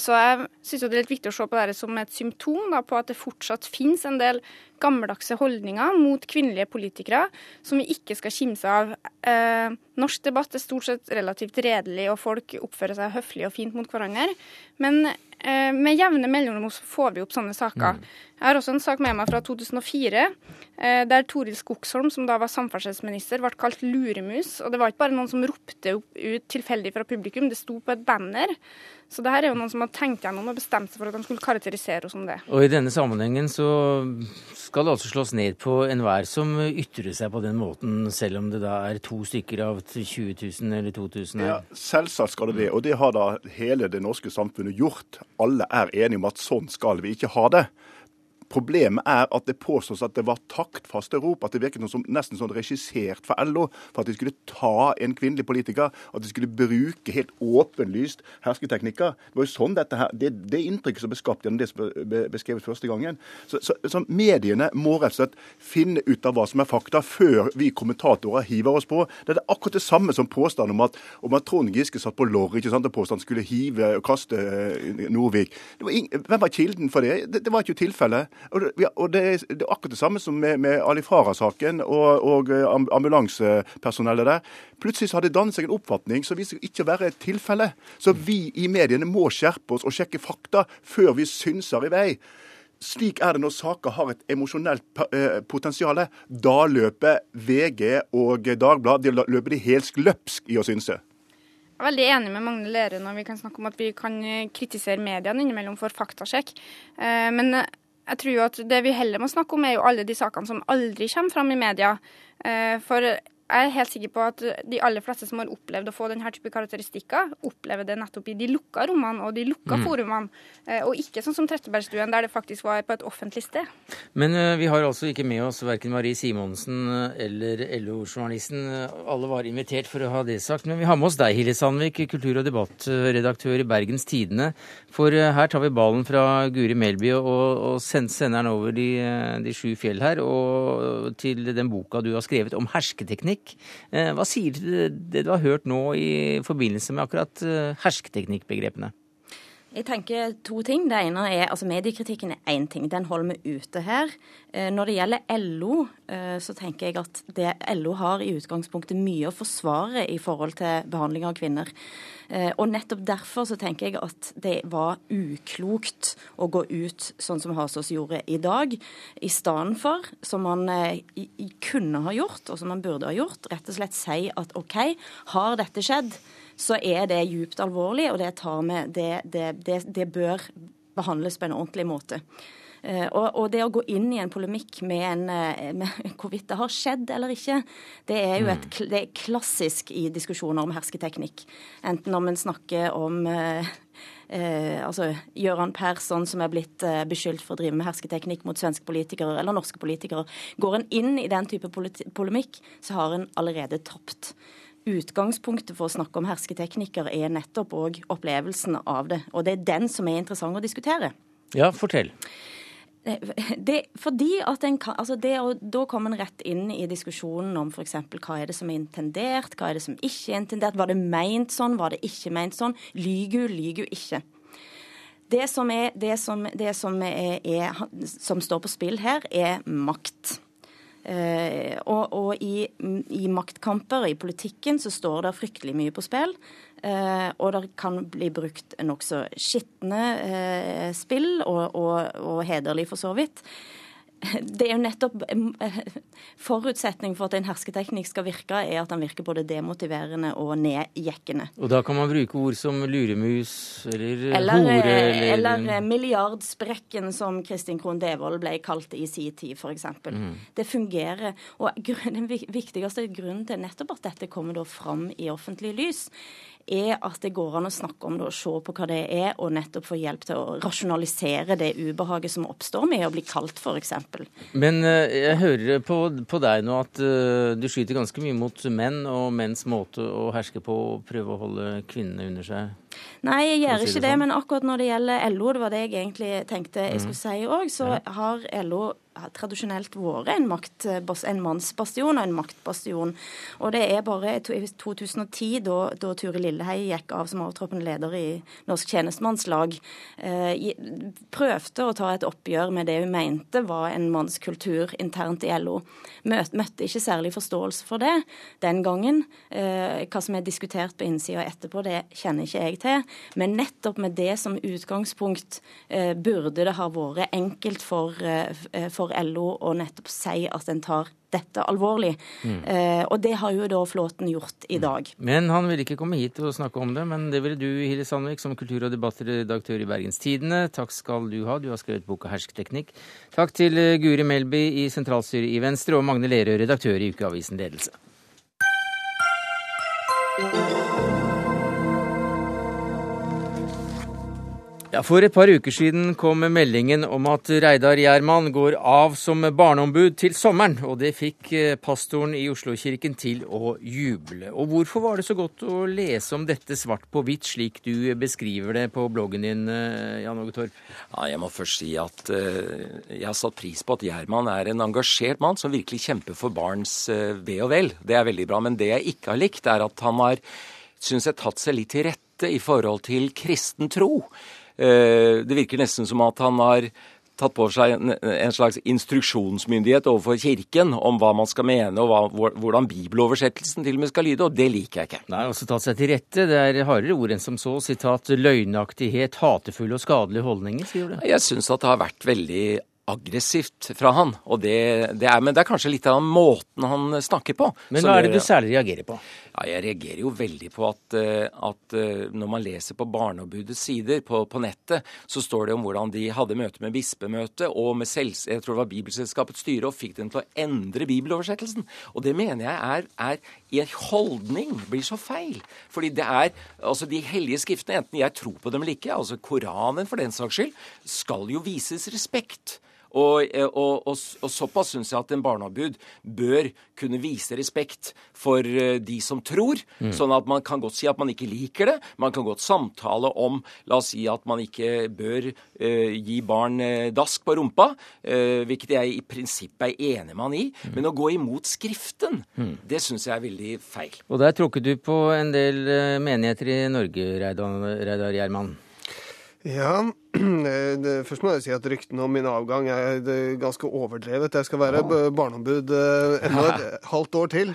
Så jeg syns det er litt viktig å se på dette som et symptom da, på at det fortsatt finnes en del gammeldagse holdninger mot kvinnelige politikere som vi ikke skal kimse av. Eh, norsk debatt er stort sett relativt redelig, og folk oppfører seg høflig og fint mot hverandre. Men eh, med jevne mellomrom får vi opp sånne saker. Mm. Jeg har også en sak med meg fra 2004, eh, der Toril Skogsholm, som da var samferdselsminister, ble kalt luremus. Og det var ikke bare noen som ropte ut tilfeldig fra publikum, det sto på et banner. Så det her er jo noen som har tenkt gjennom og bestemt seg for at de skulle karakterisere oss som det.
Og i denne sammenhengen så skal altså slås ned på enhver som ytrer seg på den måten, selv om det da er to stykker av 20 000 eller 2000 her?
Ja, Selvsagt skal det det, og det har da hele det norske samfunnet gjort. Alle er enige om at sånn skal vi ikke ha det. Problemet er at det påstås at det var taktfaste rop, at det virket som, nesten sånn regissert for LO for at de skulle ta en kvinnelig politiker. At de skulle bruke helt åpenlyst hersketeknikker. Det var jo sånn dette her, det, det inntrykket som ble skapt gjennom det som ble beskrevet første gangen. Så, så, så, Mediene må rett og slett finne ut av hva som er fakta, før vi kommentatorer hiver oss på. Det er akkurat det samme som påstanden om at, om at Trond Giske satt på lorry ikke sant, og påstanden skulle hive og kaste Norvik. Nordvik. Var hvem var kilden for det? Det, det var ikke tilfellet. Og det, ja, og det, er, det, er, akkurat det samme som med, med Ali Farah-saken og, og eh, ambulansepersonellet der. Plutselig så har det dannet seg en oppfatning som viser ikke å være et tilfelle. Så vi i mediene må skjerpe oss og sjekke fakta før vi synser i vei. Slik er det når saker har et emosjonelt eh, potensial. Da løper VG og Dagbladet de løper de helst løpsk i å synse.
Jeg er veldig enig med Magne Lerøe når vi kan snakke om at vi kan kritisere mediene innimellom for faktasjekk. Eh, men Jeg tror jo at det vi heller må snakke om, er jo alle de sakene som aldri kommer fram i media. Eh, for jeg er helt sikker på at de aller fleste som har opplevd å få denne type karakteristikker, opplever det nettopp i de lukka rommene og de lukka mm. forumene, eh, og ikke sånn som Trettebergstuen, der det faktisk var på et offentlig sted.
Men uh, vi har altså ikke med oss verken Marie Simonsen eh, eller LO-journalisten. Alle var invitert for å ha det sagt. Men vi har med oss deg, Hilde Sandvik, kultur- og debattredaktør i Bergens Tidende. For uh, her tar vi ballen fra Guri Melby og, og sender den over de, de sju fjell her, og til den boka du har skrevet om hersketeknikk hersketeknikk. Eh, hva sier du til det du har hørt nå i forbindelse med akkurat eh, hersketeknikkbegrepene?
Jeg tenker to ting. Det ene er, altså Mediekritikken er én ting. Den holder vi ute her. Eh, når det gjelder LO, så tenker jeg at det LO har i utgangspunktet mye å forsvare i forhold til behandling av kvinner. Og nettopp derfor så tenker jeg at det var uklokt å gå ut sånn som Hasås gjorde i dag, i stedet for, som man kunne ha gjort, og som man burde ha gjort, rett og slett si at OK, har dette skjedd? Så er det djupt alvorlig, og det, med, det, det, det bør behandles på en ordentlig måte. Uh, og, og, det å gå inn i en polemikk med, en, uh, med hvorvidt det har skjedd eller ikke, det er jo et, mm. det er klassisk i diskusjoner om hersketeknikk. Enten om en snakker om Eh, altså Gøran Persson, som er blitt beskyldt for å drive med hersketeknikk mot svenske politikere eller norske politikere. Går en inn i den type polemikk, så har en allerede tapt utgangspunktet for å snakke om hersketeknikker er nettopp òg opplevelsen av det. Og det er den som er interessant å diskutere.
Ja, fortell.
Det, fordi at en kan, altså det, og Da kommer en rett inn i diskusjonen om f.eks. hva er det som er intendert, hva er det som ikke er intendert. Var det meint sånn, var det ikke meint sånn? Lyger hun, lyger hun ikke? Det som, er, det som, det som, er, er, som står på spill her, er makt. Eh, og, og i, i, maktkamper i politikken så står det fryktelig mye på spill. Eh, og det kan bli brukt nokså skitne eh, spill, og, og, og hederlig for så vidt det er jo nettopp eh, Forutsetning for at en hersketeknikk skal virke, er at den virker både demotiverende og nedjekkende.
Og da kan man bruke ord som luremus eller,
eller
hore
eller, eller milliardsprekken, som Kristin Krohn Devold ble kalt i sin tid, f.eks. Mm. Det fungerer. Og den viktigste grunnen til nettopp at dette kommer da fram i offentlig lys, er at det går an å snakke om det og se på hva det er, og nettopp få hjelp til å rasjonalisere det ubehaget som oppstår med å bli kalt, f.eks.
Men uh, jeg hører på, på, deg nå at uh, du skyter ganske mye mot menn og menns måte å herske på og prøve å holde kvinnene under seg.
Nei, jeg gjør ikke det, sånn. men akkurat når det gjelder LO, det var det jeg egentlig tenkte jeg skulle si òg, så har LO har tradisjonelt vært en, makt, en mannsbastion og en maktbastion. Og det er bare i 2010, da, da Ture Lillehei gikk av som overtroppende leder i Norsk tjenestemannslag, eh, prøvde å ta et oppgjør med det hun mente var en mannskultur internt i LO. Møt, møtte ikke særlig forståelse for det den gangen. Eh, hva som er diskutert på innsida etterpå, det kjenner ikke jeg til. Men nettopp med det som utgangspunkt eh, burde det ha vært enkelt for, eh, for LO å nettopp si at en tar dette alvorlig. Mm. Eh, og det har jo da Flåten gjort i dag.
Mm. Men han ville ikke komme hit og snakke om det, men det ville du, Hille Sandvik, som kultur- og debattredaktør i Bergens Tidende. Takk skal du ha, du har skrevet boka 'Hersketeknikk'. Takk til eh, Guri Melby i sentralstyret i Venstre og Magne Lerøe, redaktør i ukeavisen Ledelse. Ja, For et par uker siden kom meldingen om at Reidar Gjerman går av som barneombud til sommeren, og det fikk eh, pastoren i Oslo-kirken til å juble. Og hvorfor var det så godt å lese om dette svart på hvitt, slik du beskriver det på bloggen din, eh, Jan Åge Torp?
Ja, jeg må først si at uh, jeg har satt pris på at Gjerman er en engasjert mann som virkelig kjemper for barns ve og vel. Det er veldig bra. Men det jeg ikke har likt, er at han har, syns jeg, tatt seg litt til rette i forhold til kristen tro. Eh, det virker nesten som at han har tatt på seg en, slags instruksjonsmyndighet overfor Kirken om hva man skal mene og hva, hvordan bibeloversettelsen til og med skal lyde, og det liker jeg ikke.
Nei, også tatt seg til rette. Det er hardere ord enn som så. Sitat løgnaktighet, hatefulle og skadelige holdninger, sier du?
Jeg syns at det har vært veldig aggressivt fra han. Og det, det er, men det er kanskje litt av måten han snakker på.
Men hva er det du særlig reagerer på?
Ja, jeg reagerer jo veldig på at, eh, at eh, når man leser på Barneombudets sider på, på, nettet, så står det om hvordan de hadde møte med bispemøtet og med selv, jeg tror det var Bibelselskapets styre, og fikk dem til å endre bibeloversettelsen. Og det mener jeg er, er i en holdning blir så feil. Fordi det er altså de hellige skriftene, enten jeg tror på dem eller ikke, altså Koranen for den saks skyld, skal jo vises respekt. Og, eh, og, og, og såpass syns jeg at en barneombud bør kunne vise respekt for eh, de som tror. Mm. Sånn at man kan godt si at man ikke liker det. Man kan godt samtale om La oss si at man ikke bør uh, gi barn uh, dask på rumpa, uh, hvilket jeg i prinsippet er enig med han i. Mm. Men å gå imot Skriften, mm. det syns jeg er veldig feil.
Og der tråkket du på en del menigheter i Norge, Reidar Gjerman?
Ja, først må jeg si at ryktene om min avgang er ganske overdrevet. Jeg skal være barneombud eh, enda et halvt år til.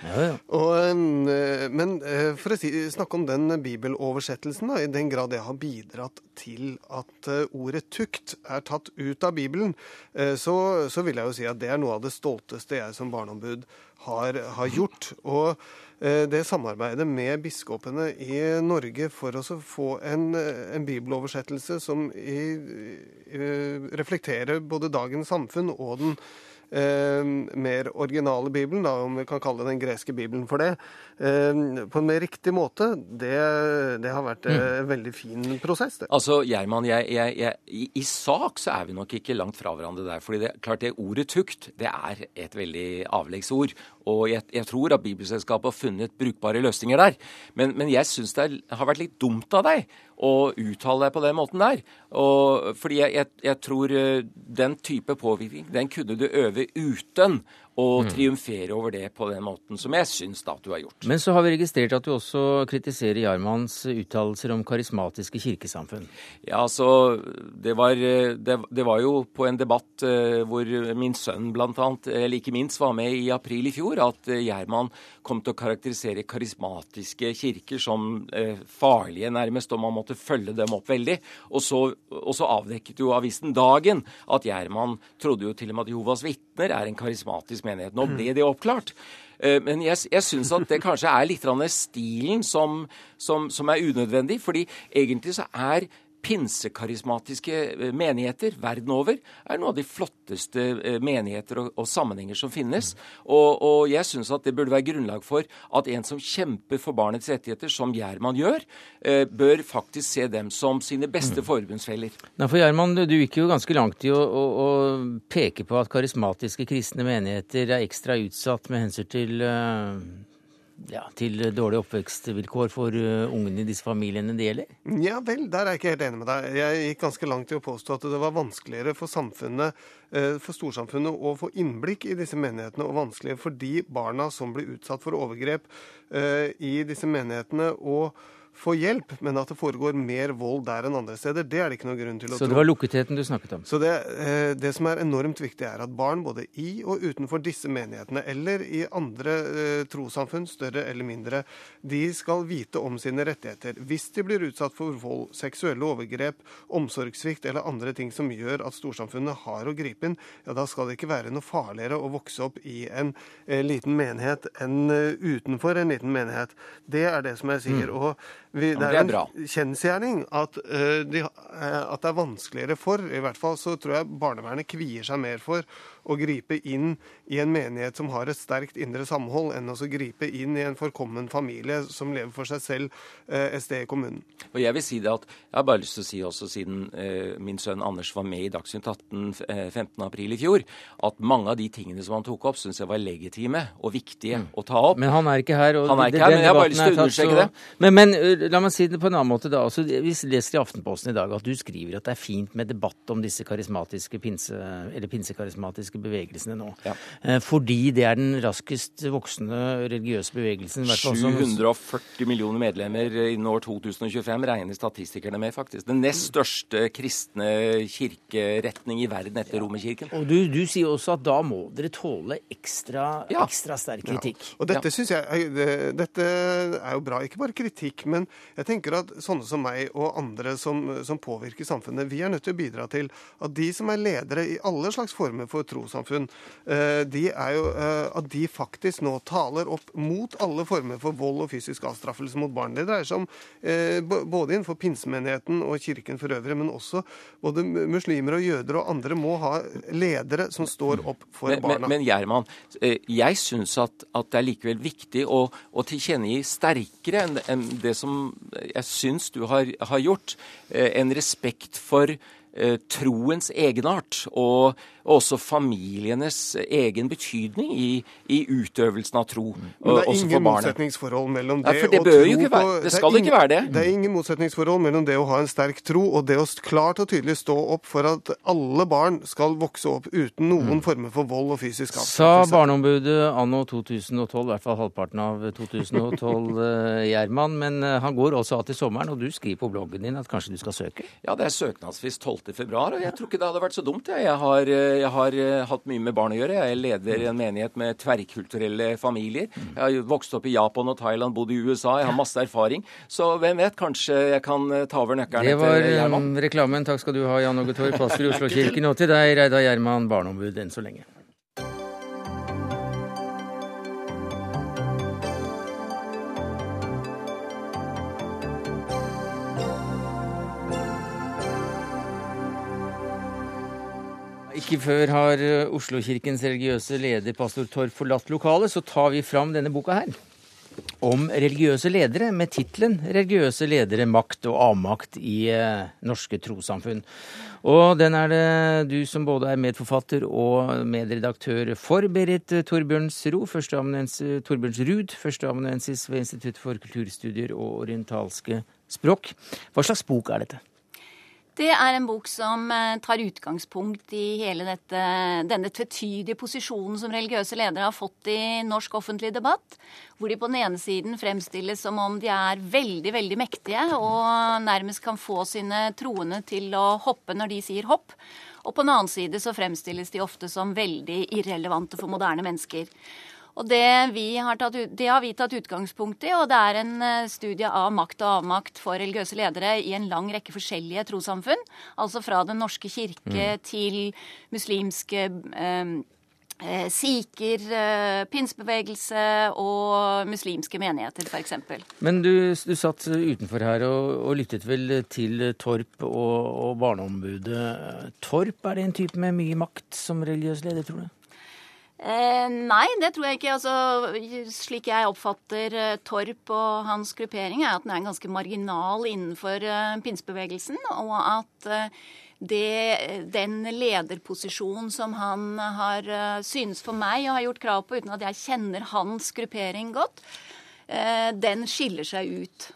Og, eh, men eh, for å si, snakke om den bibeloversettelsen, da, i den grad det har bidratt til at ordet tukt er tatt ut av Bibelen, så, så vil jeg jo si at det er noe av det stolteste jeg som barneombud har, har gjort. Og det samarbeidet med biskopene i Norge for å få en, eh, en bibeloversettelse som i, i, reflekterer både dagens samfunn og den eh, mer originale bibelen, da, om vi kan kalle den greske bibelen for det, eh, på en mer riktig måte, det, det har vært eh, en veldig fin prosess. Det.
Altså, Gjerman, jeg, jeg, jeg, i, i, sak så er vi nok ikke langt fra hverandre der. fordi det, klart det ordet tukt det er et veldig avleggsord. Og jeg, jeg, tror at Bibelselskapet har funnet brukbare løsninger der. Men, men jeg syns det har vært litt dumt av deg å uttale deg på den måten der. Og, fordi jeg, jeg, tror eh, den type påvirkning, den kunne du øve uten og mm. triumfere over det på den måten som jeg syns da at du har gjort.
Men så har vi registrert at du også kritiserer Jarmanns uttalelser om karismatiske kirkesamfunn.
Ja, altså det var, det, det var jo på en debatt uh, hvor min sønn annet, eller ikke minst, var med i april i fjor, at uh, Gjerman kom til å karakterisere karismatiske kirker som farlige, nærmest, og man måtte følge dem opp veldig. Og så, og så avdekket jo avisen Dagen at Gjerman trodde jo til og med at Jehovas vitner er en karismatisk Kirkens menighet. Nå ble det oppklart. Eh, men jeg, jeg syns at det kanskje er litt stilen som, som, som er unødvendig. fordi egentlig så er pinsekarismatiske eh, menigheter verden over er noe av de flotteste eh, menigheter og, og sammenhenger som finnes. Og, og jeg syns at det burde være grunnlag for at en som kjemper for barnets rettigheter, som Gjerman gjør, eh, bør faktisk se dem som sine beste mm. forbundsfeller.
Nei, for Gjerman, du gikk jo ganske langt i å, å, å, peke på at karismatiske kristne menigheter er ekstra utsatt med hensyn til uh ja, til dårlige oppvekstvilkår for uh, ungene i disse familiene det gjelder?
Ja vel, der er jeg ikke helt enig med deg. Jeg gikk ganske langt i å påstå at det var vanskeligere for samfunnet, uh, for storsamfunnet å få innblikk i disse menighetene, og vanskeligere for de barna som blir utsatt for overgrep uh, i disse menighetene. og få hjelp, men at det foregår mer vold der enn andre steder, det er det ikke noe grunn til å
tro. Så det var lukketheten du snakket om?
Så det, eh, det, som er enormt viktig, er at barn både i og utenfor disse menighetene, eller i andre eh, trossamfunn, større eller mindre, de skal vite om sine rettigheter. Hvis de blir utsatt for vold, seksuelle overgrep, omsorgssvikt eller andre ting som gjør at storsamfunnet har å gripe inn, ja, da skal det ikke være noe farligere å vokse opp i en eh, liten menighet enn uh, utenfor en liten menighet. Det er det som jeg sier. Mm. og vi, det, er en kjensgjerning at, uh, de, uh, at, det er vanskeligere for I hvert fall så tror jeg barnevernet kvier seg mer for å gripe inn i en menighet som har et sterkt indre samhold, enn å gripe inn i en forkommen familie som lever for seg selv uh, et sted i kommunen.
Og Jeg vil si det at, jeg har bare lyst til å si også, siden min sønn Anders var med i Dagsnytt 18 15.4 i fjor, at mange av de tingene som han tok opp, syns jeg var legitime og viktige mm. å ta opp.
Men han er ikke her.
Og han er ikke her, men jeg har bare lyst til å understreke det.
Men, men la meg si det på en annen måte. da. Altså, vi leser i Aftenposten i dag at du skriver at det er fint med debatt om disse karismatiske pinse, eller pinsekarismatiske bevegelsene nå. Ja. Eh, fordi det er den raskest voksende religiøse bevegelsen.
740 millioner medlemmer innen år 2025 regner statistikerne med, faktisk. Den nest største kristne kirkeretning i verden etter ja. Romerkirken.
Og du, du, sier også at da må dere tåle ekstra, ja. ekstra sterk kritikk.
Og dette ja. syns jeg dette er jo bra. Ikke bare kritikk, men jeg tenker at sånne som meg og andre som, som påvirker samfunnet, vi er nødt til å bidra til at de som er ledere i alle slags former for trossamfunn, eh, de er jo eh, at de faktisk nå taler opp mot alle former for vold og fysisk avstraffelse mot barn. Det dreier seg om eh, både innenfor pinsemenigheten og kirken for øvrig, men også både muslimer og jøder og andre må ha ledere som står opp for
men,
barna.
Men, men Gjerman, jeg syns at, at, det er likevel viktig å, å tilkjennegi sterkere enn, en det som jeg syns du har, har gjort, en respekt for troens egenart og, også familienes egen betydning i, i, utøvelsen av tro.
Men det er ingen motsetningsforhold mellom det,
Nei, det
og tro
jo ikke være, det skal det, ingen, ikke være det.
Det er ingen motsetningsforhold mellom det å ha en sterk tro og det å klart og tydelig stå opp for at alle barn skal vokse opp uten noen mm. former for vold og fysisk
avstraffelse. Sa Barneombudet anno 2012, i hvert fall halvparten av 2012, eh, Gjerman. Men eh, han går også av til sommeren, og du skriver på bloggen din at kanskje du skal søke?
Ja, det er søknadsfrist 12 februar, og jeg tror ikke det hadde vært så dumt. Jeg, jeg, har, eh, jeg har, eh, hatt mye med barn å gjøre. Jeg er leder i en menighet med tverrkulturelle familier. Jeg har vokst opp i Japan og Thailand, bodd i USA. Jeg har masse erfaring. Så hvem vet, kanskje jeg kan eh, ta over nøkkelen
Det var um, reklamen. Takk skal du ha, Jan Åge Torp, pastor i Oslo-kirken. Og til deg, Reidar Gjerman, barneombud enn så lenge. Ikke før har eh, Oslo-kirkens religiøse leder, pastor Torp, forlatt lokalet, så tar vi fram denne boka her. Om religiøse ledere, med tittelen 'Religiøse ledere makt og avmakt i eh, norske trossamfunn'. Og den er det du som både er medforfatter og medredaktør for, Berit Torbjørnsrud, førsteamanuensis ved Institutt for kulturstudier og orientalske språk. Hva slags bok er dette?
Det er en bok som eh, tar utgangspunkt i hele dette, denne tvetydige posisjonen som religiøse ledere har fått i norsk offentlig debatt. Hvor de på den ene siden fremstilles som om de er veldig, veldig mektige og nærmest kan få sine troende til å hoppe når de sier hopp. Og på den annen side så fremstilles de ofte som veldig irrelevante for moderne mennesker. Og det, har tatt, det, har vi tatt utgangspunkt i, og det er en eh, studie av makt og avmakt for religiøse ledere i en lang rekke forskjellige trossamfunn. Altså fra Den norske kirke mm. til muslimske eh, eh sikher, eh, pinsbevegelse og muslimske menigheter, f.eks.
Men du, du, satt utenfor her og, og lyttet vel til Torp og, og Barneombudet. Torp, er det en type med mye makt som religiøs leder, tror du?
Eh, nei, det tror jeg ikke. Altså, slik jeg oppfatter eh, Torp og hans gruppering, er at den er ganske marginal innenfor eh, pinsebevegelsen. Og at eh, det, den lederposisjonen som han har eh, synes for meg og har gjort krav på, uten at jeg kjenner hans gruppering godt, eh, den skiller seg ut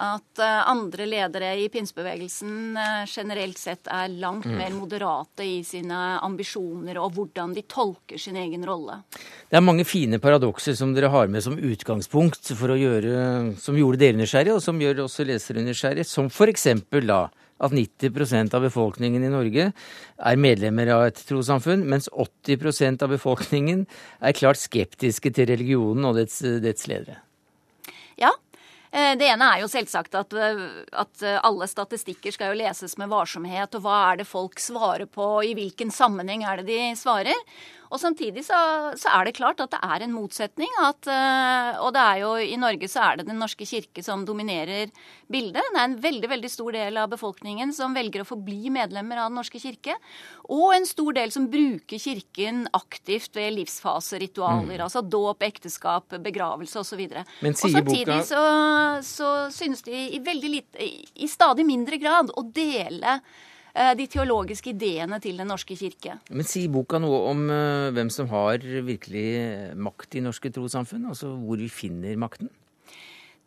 at eh, andre ledere i pinsebevegelsen eh, generelt sett er langt mm. mer moderate i sine ambisjoner og hvordan de tolker sin egen rolle.
Det er mange fine paradokser som dere har med som utgangspunkt for å gjøre, som gjorde dere nysgjerrige, og som gjør også lesere nysgjerrige, som f.eks. da at 90% av befolkningen i Norge er medlemmer av et trossamfunn, mens 80% av befolkningen er klart skeptiske til religionen og dets, dets ledere.
Ja, det ene er jo selvsagt at, eh, at, eh, alle statistikker skal jo leses med varsomhet. Og hva er det folk svarer på, i hvilken sammenheng er det de svarer? Og samtidig så, så, er det klart at det er en motsetning. At, eh, og det er jo i Norge så er det Den norske kirke som dominerer bildet. Det er en veldig veldig stor del av befolkningen som velger å forbli medlemmer av Den norske kirke. Og en stor del som bruker kirken aktivt ved livsfaseritualer. Mm. Altså dåp, ekteskap, begravelse osv. Og samtidig boka... så, så synes de i, veldig lite, i stadig mindre grad å dele de teologiske ideene til Den norske kirke.
Men sier boka noe om eh, hvem som har virkelig makt i norske trossamfunn? Altså hvor vi finner makten?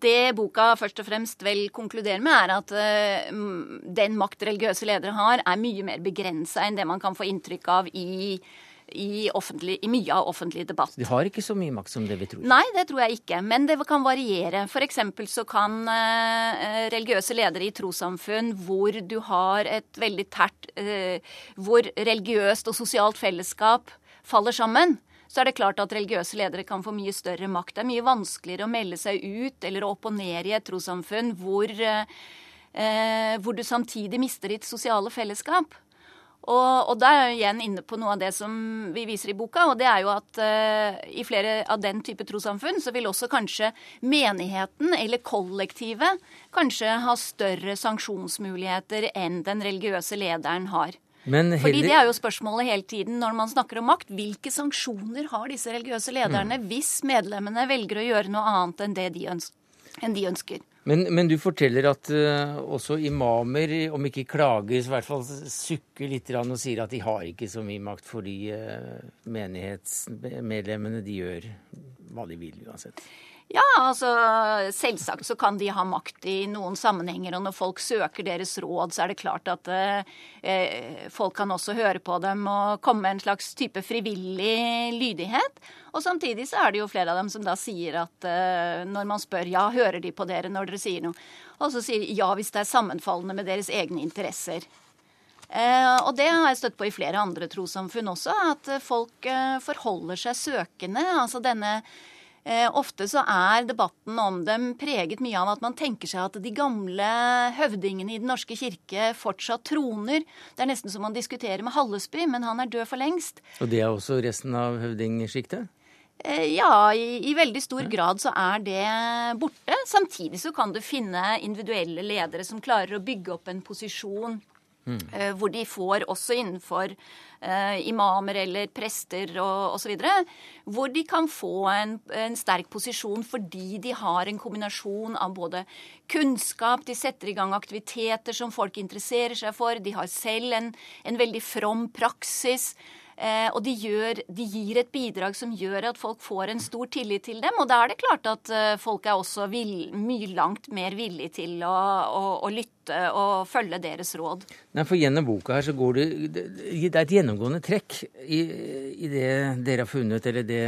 Det boka først og fremst vel konkluderer med, er at den makt religiøse ledere har, er mye mer begrensa enn det man kan få inntrykk av i i, i, mye av offentlig debatt.
De har ikke så mye makt som det vi tror?
Nei, det tror jeg ikke. Men det kan variere. F.eks. så kan eh, religiøse ledere i trossamfunn hvor du har et veldig tært eh, Hvor religiøst og sosialt fellesskap faller sammen, så er det klart at religiøse ledere kan få mye større makt. Det er mye vanskeligere å melde seg ut eller opp og ned i et trossamfunn hvor, eh, hvor du samtidig mister ditt sosiale fellesskap. Og, og da er jeg igjen inne på noe av det som vi viser i boka. Og det er jo at uh, i flere av den type trossamfunn så vil også kanskje menigheten eller kollektivet kanskje ha større sanksjonsmuligheter enn den religiøse lederen har.
Heller...
Fordi det er jo spørsmålet hele tiden når man snakker om makt. Hvilke sanksjoner har disse religiøse lederne mm. hvis medlemmene velger å gjøre noe annet enn det de ønsker? Enn de ønsker.
Men, men, du forteller at uh, også imamer, om ikke klager, så i hvert fall sukker litt og sier at de har ikke så mye makt fordi uh, menighetsmedlemmene de gjør hva de vil uansett.
Ja, altså selvsagt så kan de ha makt i noen sammenhenger. Og når folk søker deres råd, så er det klart at eh, folk kan også høre på dem og komme med en slags type frivillig lydighet. Og samtidig så er det jo flere av dem som da sier at eh, når man spør ja, hører de på dere når dere sier noe? Og så sier de ja hvis det er sammenfallende med deres egne interesser. Eh, og det har jeg støtt på i flere andre trossamfunn også, at folk eh, forholder seg søkende. Altså denne ofte så er debatten om dem preget mye av at man tenker seg at de gamle høvdingene i Den norske kirke fortsatt troner. Det er nesten som man diskuterer med Hallesby, men han er død for lengst.
Og det er også resten av høvdingsjiktet?
Eh, ja, i, i, veldig stor grad så er det borte. Samtidig så kan du finne individuelle ledere som klarer å bygge opp en posisjon Mm. Hvor de får, også innenfor eh, imamer eller prester og osv., hvor de kan få en, en, sterk posisjon fordi de har en kombinasjon av både kunnskap, de setter i gang aktiviteter som folk interesserer seg for, de har selv en, en veldig from praksis. Eh, og de, gjør, de, gir et bidrag som gjør at folk får en stor tillit til dem. Og da er det klart at eh, folk er også vil, mye langt mer villige til å, å, å, lytte og følge deres råd.
Nei, for Gjennom boka her så går det Det er et gjennomgående trekk i, i det dere har funnet, eller det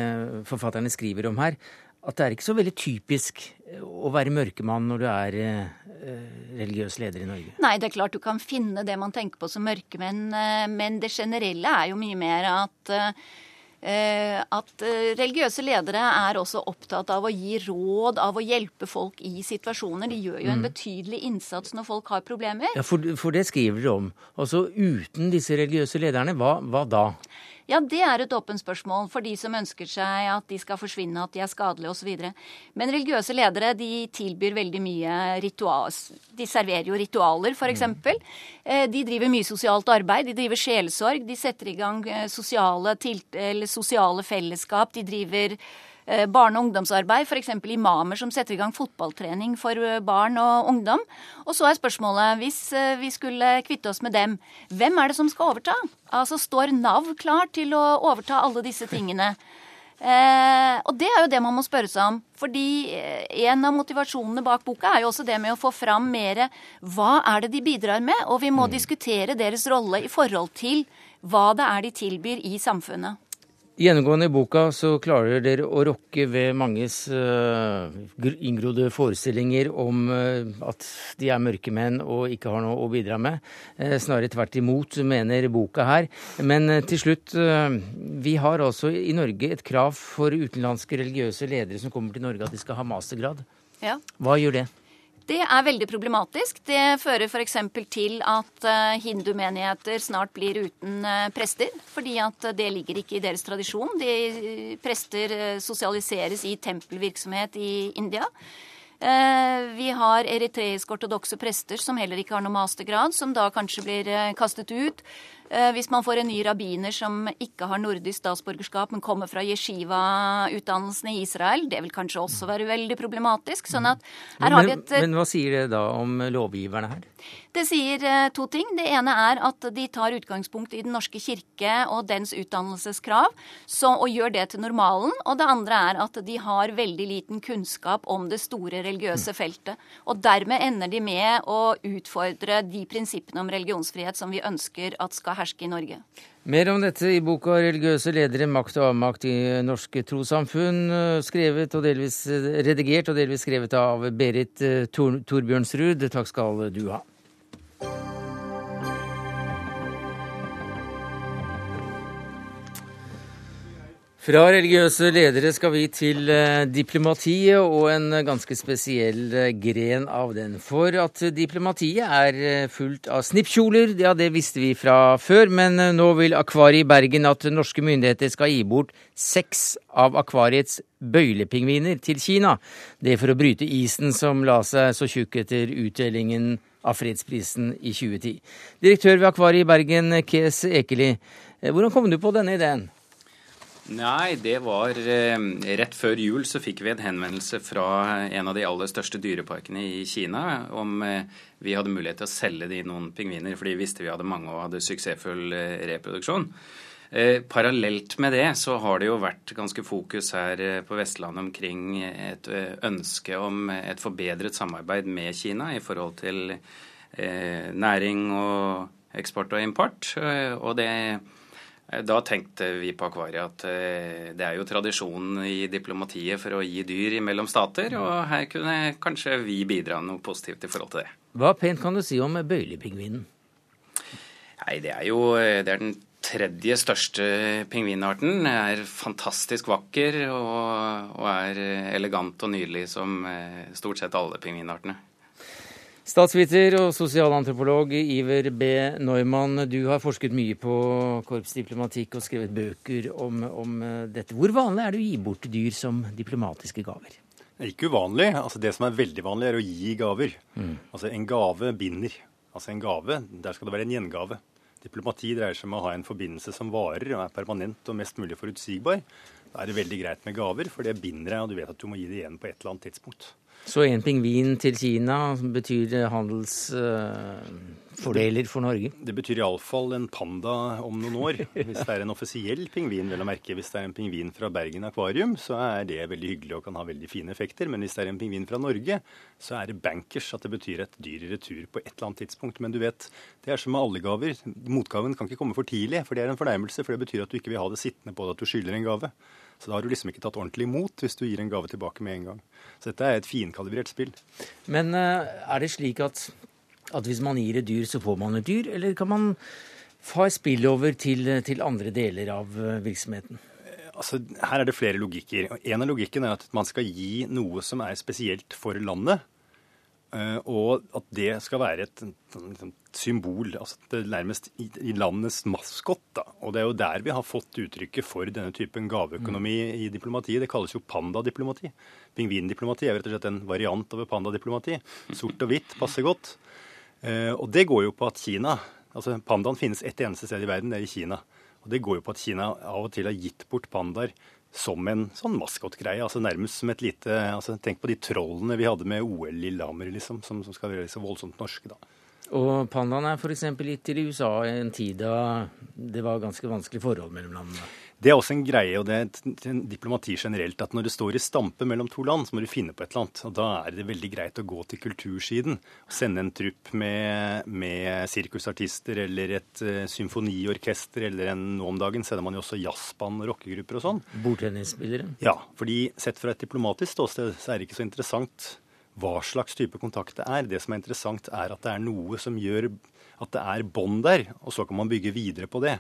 forfatterne skriver om her, at det er ikke så veldig typisk å være mørkemann når du er eh, religiøs leder i Norge?
Nei, det er klart du kan finne det man tenker på som mørkemenn, eh, men det generelle er jo mye mer at eh, at religiøse ledere er også opptatt av å gi råd, av å hjelpe folk i situasjoner. De gjør jo en mm. betydelig innsats når folk har problemer.
Ja, For, for det skriver dere om. Altså uten disse religiøse lederne, hva, hva da?
Ja, det er et åpent spørsmål for de som ønsker seg at de skal forsvinne, at de er skadelige osv. Men religiøse ledere de tilbyr veldig mye ritual. De serverer jo ritualer, f.eks. Mm. Eh, de driver mye sosialt arbeid. De driver sjelesorg. De setter i gang eh, sosiale, sosiale fellesskap. De driver barne- og ungdomsarbeid, f.eks. imamer som setter i gang fotballtrening for eh, barn og ungdom. Og så er spørsmålet, hvis eh, vi skulle kvitte oss med dem, hvem er det som skal overta? Altså Står Nav klar til å overta alle disse tingene? Eh, og det er jo det man må spørre seg om. Fordi en av motivasjonene bak boka er jo også det med å få fram mer hva er det de bidrar med, og vi må mm. diskutere deres rolle i forhold til hva det er de tilbyr i samfunnet.
Gjennomgående i boka så klarer dere å rokke ved manges uh, inngrodde forestillinger om uh, at de er mørkemenn og ikke har noe å bidra med. Uh, snarere tvert imot, mener boka her. Men til slutt, vi har altså i Norge et krav for utenlandske religiøse ledere som kommer til Norge at de skal ha mastergrad.
Ja.
Hva gjør det?
Det er veldig problematisk. Det fører f.eks. til at uh, hindumenigheter snart blir uten uh, prester. Fordi at det ligger ikke i deres tradisjon. De, prester uh, sosialiseres i tempelvirksomhet i India. Vi har eritreisk-ortodokse prester som heller ikke har noe mastergrad, som da kanskje blir kastet ut. Eh, hvis man får en ny rabbiner som ikke har nordisk statsborgerskap, men kommer fra yeshiva-utdannelsen i Israel, det vil kanskje også være veldig problematisk. sånn at her
men,
har vi et...
Men hva sier det da om lovgiverne her?
Det sier eh, to ting. Det ene er at de tar utgangspunkt i Den norske kirke og dens utdannelseskrav så, og gjør det til normalen. Og det andre er at de har veldig liten kunnskap om det store religiøse feltet. Og dermed ender de med å utfordre de prinsippene om religionsfrihet som vi ønsker at skal herske i Norge.
Mer om dette i boka 'Religiøse ledere makt og avmakt i norske trossamfunn', skrevet og delvis redigert og delvis skrevet av Berit Tor Torbjørnsrud. Takk skal du ha. Fra religiøse ledere skal vi til eh, diplomatiet og en ganske spesiell eh, gren av den. For at diplomatiet er eh, fullt av snippkjoler, ja det visste vi fra før. Men nå vil Akvariet i Bergen at norske myndigheter skal gi bort seks av akvariets bøylepingviner til Kina. Det for å bryte isen som la seg så tjukk etter utdelingen av fredsprisen i 2010. Direktør ved Akvariet i Bergen, Kes Ekeli. Hvordan kom du på denne ideen?
Nei, det var eh, rett før jul så fikk vi en henvendelse fra en av de aller største dyreparkene i Kina om eh, vi hadde mulighet til å selge de noen pingviner, for de visste vi hadde mange og hadde suksessfull eh, reproduksjon. Eh, parallelt med det så har det jo vært ganske fokus her eh, på Vestlandet omkring et eh, ønske om et forbedret samarbeid med Kina i forhold til næring og eksport og import. og det da tenkte vi på Akvariet at eh, det er jo tradisjonen i diplomatiet for å gi dyr mellom stater, og her kunne kanskje vi bidra noe positivt i forhold til det.
Hva pent kan du si om bøylepingvinen?
Nei, Det er jo eh, det er den tredje største pingvinarten. Er fantastisk vakker og, og er elegant og nydelig som stort sett alle pingvinartene.
Statsviter og sosialantropolog Iver B. Neumann, du har forsket mye på korpsdiplomatikk og skrevet bøker om, om, eh, dette. Hvor vanlig er det å gi bort dyr som diplomatiske gaver?
Er ikke uvanlig. Altså, det som er veldig vanlig, er å gi gaver. Mm. Altså, en gave binder. Altså en gave, Der skal det være en gjengave. Diplomati dreier seg om å ha en forbindelse som varer og er permanent og mest mulig forutsigbar. Da er det veldig greit med gaver, for det binder deg, og du vet at du må gi det igjen på et eller annet tidspunkt.
Så en pingvin til Kina betyr handelsfordeler uh, for Norge?
Det betyr iallfall en panda om noen år. Hvis det er en offisiell pingvin, vel å merke. Hvis det er en pingvin fra Bergen akvarium, så er det veldig hyggelig og kan ha veldig fine effekter. Men hvis det er en pingvin fra Norge, så er det bankers at det betyr et dyr i retur på et eller annet tidspunkt. Men du vet, det er som med alle gaver. Motgaven kan ikke komme for tidlig, for det er en fornærmelse. For det betyr at du ikke vil ha det sittende på deg at du skylder en gave. Så da har du liksom ikke tatt ordentlig imot hvis du gir en gave tilbake med en gang. Så dette er et finkalibrert spill.
Men uh, er det slik at, at, hvis man gir et dyr, så får man et dyr? Eller kan man få spillover til, til andre deler av uh, virksomheten?
Altså, her er det flere logikker. En av logikken er at man skal gi noe som er spesielt for landet. Og at det skal være et, symbol, altså det nærmest i, i landets maskot. Da. Og det er jo der vi har fått uttrykket for denne typen gaveøkonomi mm. i diplomatiet. Det kalles jo pandadiplomati. Pingvindiplomati er rett og slett en variant over pandadiplomati. Sort og hvitt passer godt. Eh, og det går jo på at Kina altså Pandaen finnes ett eneste sted i verden, det er i Kina. Og det går jo på at Kina av og til har gitt bort pandaer som en sånn maskotgreie. Altså nærmest som et lite altså Tenk på de trollene vi hadde med OL Lillehammer, liksom, som, som skal være så voldsomt norske, da.
Og pandaen er f.eks. gitt til USA i en tid da det var ganske vanskelig forhold mellom landene.
Det er også en greie, og det er en diplomati generelt, at når det står i stampe mellom to land, så må du finne på et eller annet. Og da er det veldig greit å gå til kultursiden. og Sende en trupp med, med sirkusartister eller et uh, symfoniorkester, eller en, nå om dagen sender man jo også jazzband og rockegrupper og sånn.
Bordtennisspillere?
Ja, fordi sett fra et diplomatisk ståsted så er det ikke så interessant hva slags type kontakt det er. Det som er interessant, er at det er noe som gjør at det er bånd der, og så kan man bygge videre på det.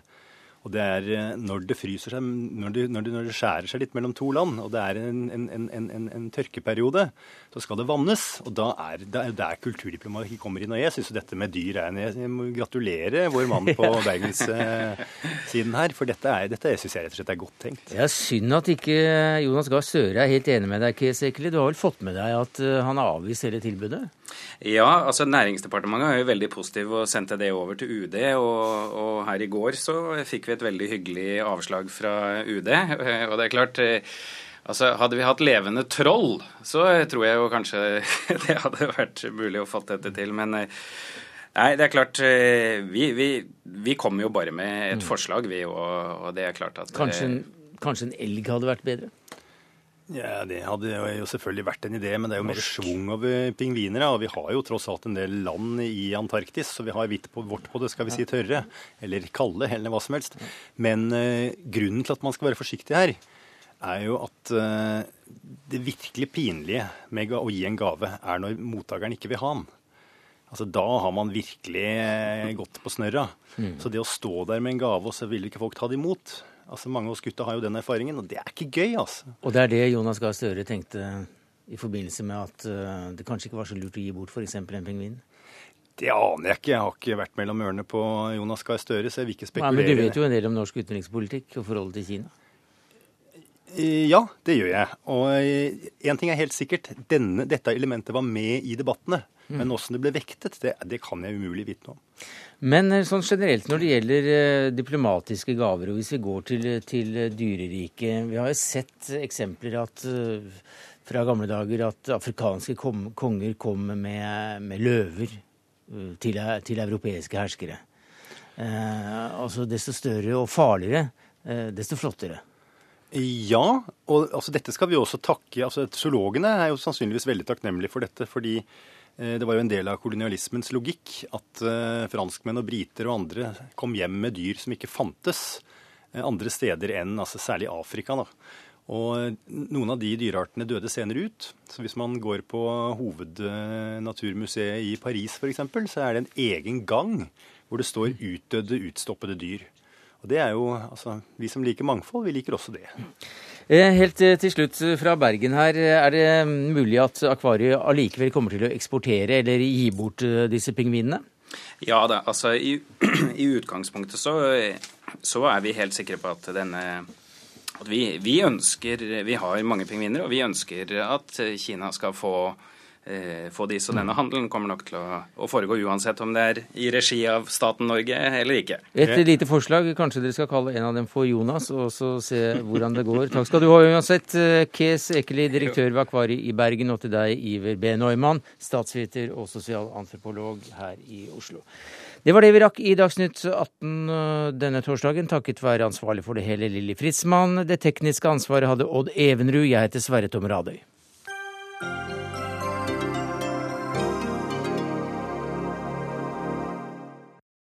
Og det er eh, når det fryser seg, når det, når det, når det skjærer seg litt mellom to land, og det er en, en, en, en tørkeperiode, så skal det vannes. Og da er det der kulturdiplomati kommer inn. Og jeg syns dette med dyr er en Jeg må gratulere vår mann på bergenssiden her, for dette, er, dette syns jeg rett og slett er godt tenkt.
Det er synd at ikke Jonas Gahr Støre er helt enig med deg, Kes Ekeli. Du har vel fått med deg at uh, han har avvist hele tilbudet?
Ja, altså Næringsdepartementet er jo veldig positiv og sendte det over til UD. Og, og, her i går så fikk vi et veldig hyggelig avslag fra UD. Og det er klart altså Hadde vi hatt levende troll, så tror jeg jo kanskje det hadde vært mulig å få dette til. Men nei, det er klart Vi, vi, vi kommer jo bare med et mm. forslag, vi. Og, og det er klart at
Kanskje en, kanskje en elg hadde vært bedre?
Ja, Det hadde jo selvfølgelig vært en idé, men det er jo mer schwung over pingviner. Og vi har jo tross alt en del land i Antarktis, så vi har hvitt på vårt på det, skal vi si tørre. Eller kalde, eller hva som helst. Men eh, grunnen til at man skal være forsiktig her, er jo at eh, det virkelig pinlige med å gi en gave er når mottakeren ikke vil ha den. Altså, Da har man virkelig eh, gått på snørra. Mm. Så det å stå der med en gave, og så vil ikke folk ta det imot Altså, Mange av oss gutta har jo den erfaringen, og det er ikke gøy, altså.
Og det er det Jonas Gahr Støre tenkte i forbindelse med at uh, det kanskje ikke var så lurt å gi bort f.eks. en pingvin?
Det aner jeg ikke. Jeg har ikke vært mellom ørene på Jonas Gahr Støre, så jeg vil ikke spekulere.
Nei, men Du vet jo en del om norsk utenrikspolitikk og forholdet til Kina?
Ja, det gjør jeg. Og én ting er helt sikkert. Denne, dette elementet var med i debattene. Mm. Men åssen det ble vektet, det, det, kan jeg umulig vite noe om.
Men eh, sånn generelt når det gjelder uh, diplomatiske gaver, og hvis vi går til, til dyreriket Vi har jo sett eksempler at, fra gamle dager at afrikanske kom, konger kom med, med løver til, til, europeiske herskere. altså desto større og farligere, desto flottere.
Ja, og altså, dette skal vi også takke altså Zoologene er jo sannsynligvis veldig takknemlige for dette. fordi Eh, det var jo en del av kolonialismens logikk at eh, franskmenn og briter og andre kom hjem med dyr som ikke fantes eh, andre steder enn altså særlig Afrika. da. Og noen av de dyreartene døde senere ut. Så hvis man går på hovednaturmuseet i Paris f.eks., så er det en egen gang hvor det står 'utdødde, utstoppede dyr'. Og det er jo, altså, Vi som liker mangfold, vi liker også det.
Eh, helt eh, til slutt fra Bergen her. Er det mulig at akvariet allikevel kommer til å eksportere eller gi bort eh, disse pingvinene?
Ja da, altså i, i utgangspunktet så, så, er vi helt sikre på at denne at vi, vi ønsker Vi har mange pingviner, og vi ønsker at Kina skal få Eh, få de, så denne handelen kommer nok til å, å, foregå uansett om det er i regi av staten Norge eller ikke.
Et lite forslag. Kanskje dere skal kalle en av dem for Jonas, og så se hvordan det går. Takk skal du ha uansett. Eh, Kes Ekeli, direktør ved Akvariet i Bergen, og til deg, Iver B. Neumann, statsviter og sosialantropolog her i Oslo. Det var det vi rakk i Dagsnytt 18 eh, denne torsdagen, takket være ansvarlig for det hele Lilly Fritzmann. Det tekniske ansvaret hadde Odd Evenrud. Jeg heter Sverre Tom Radøy.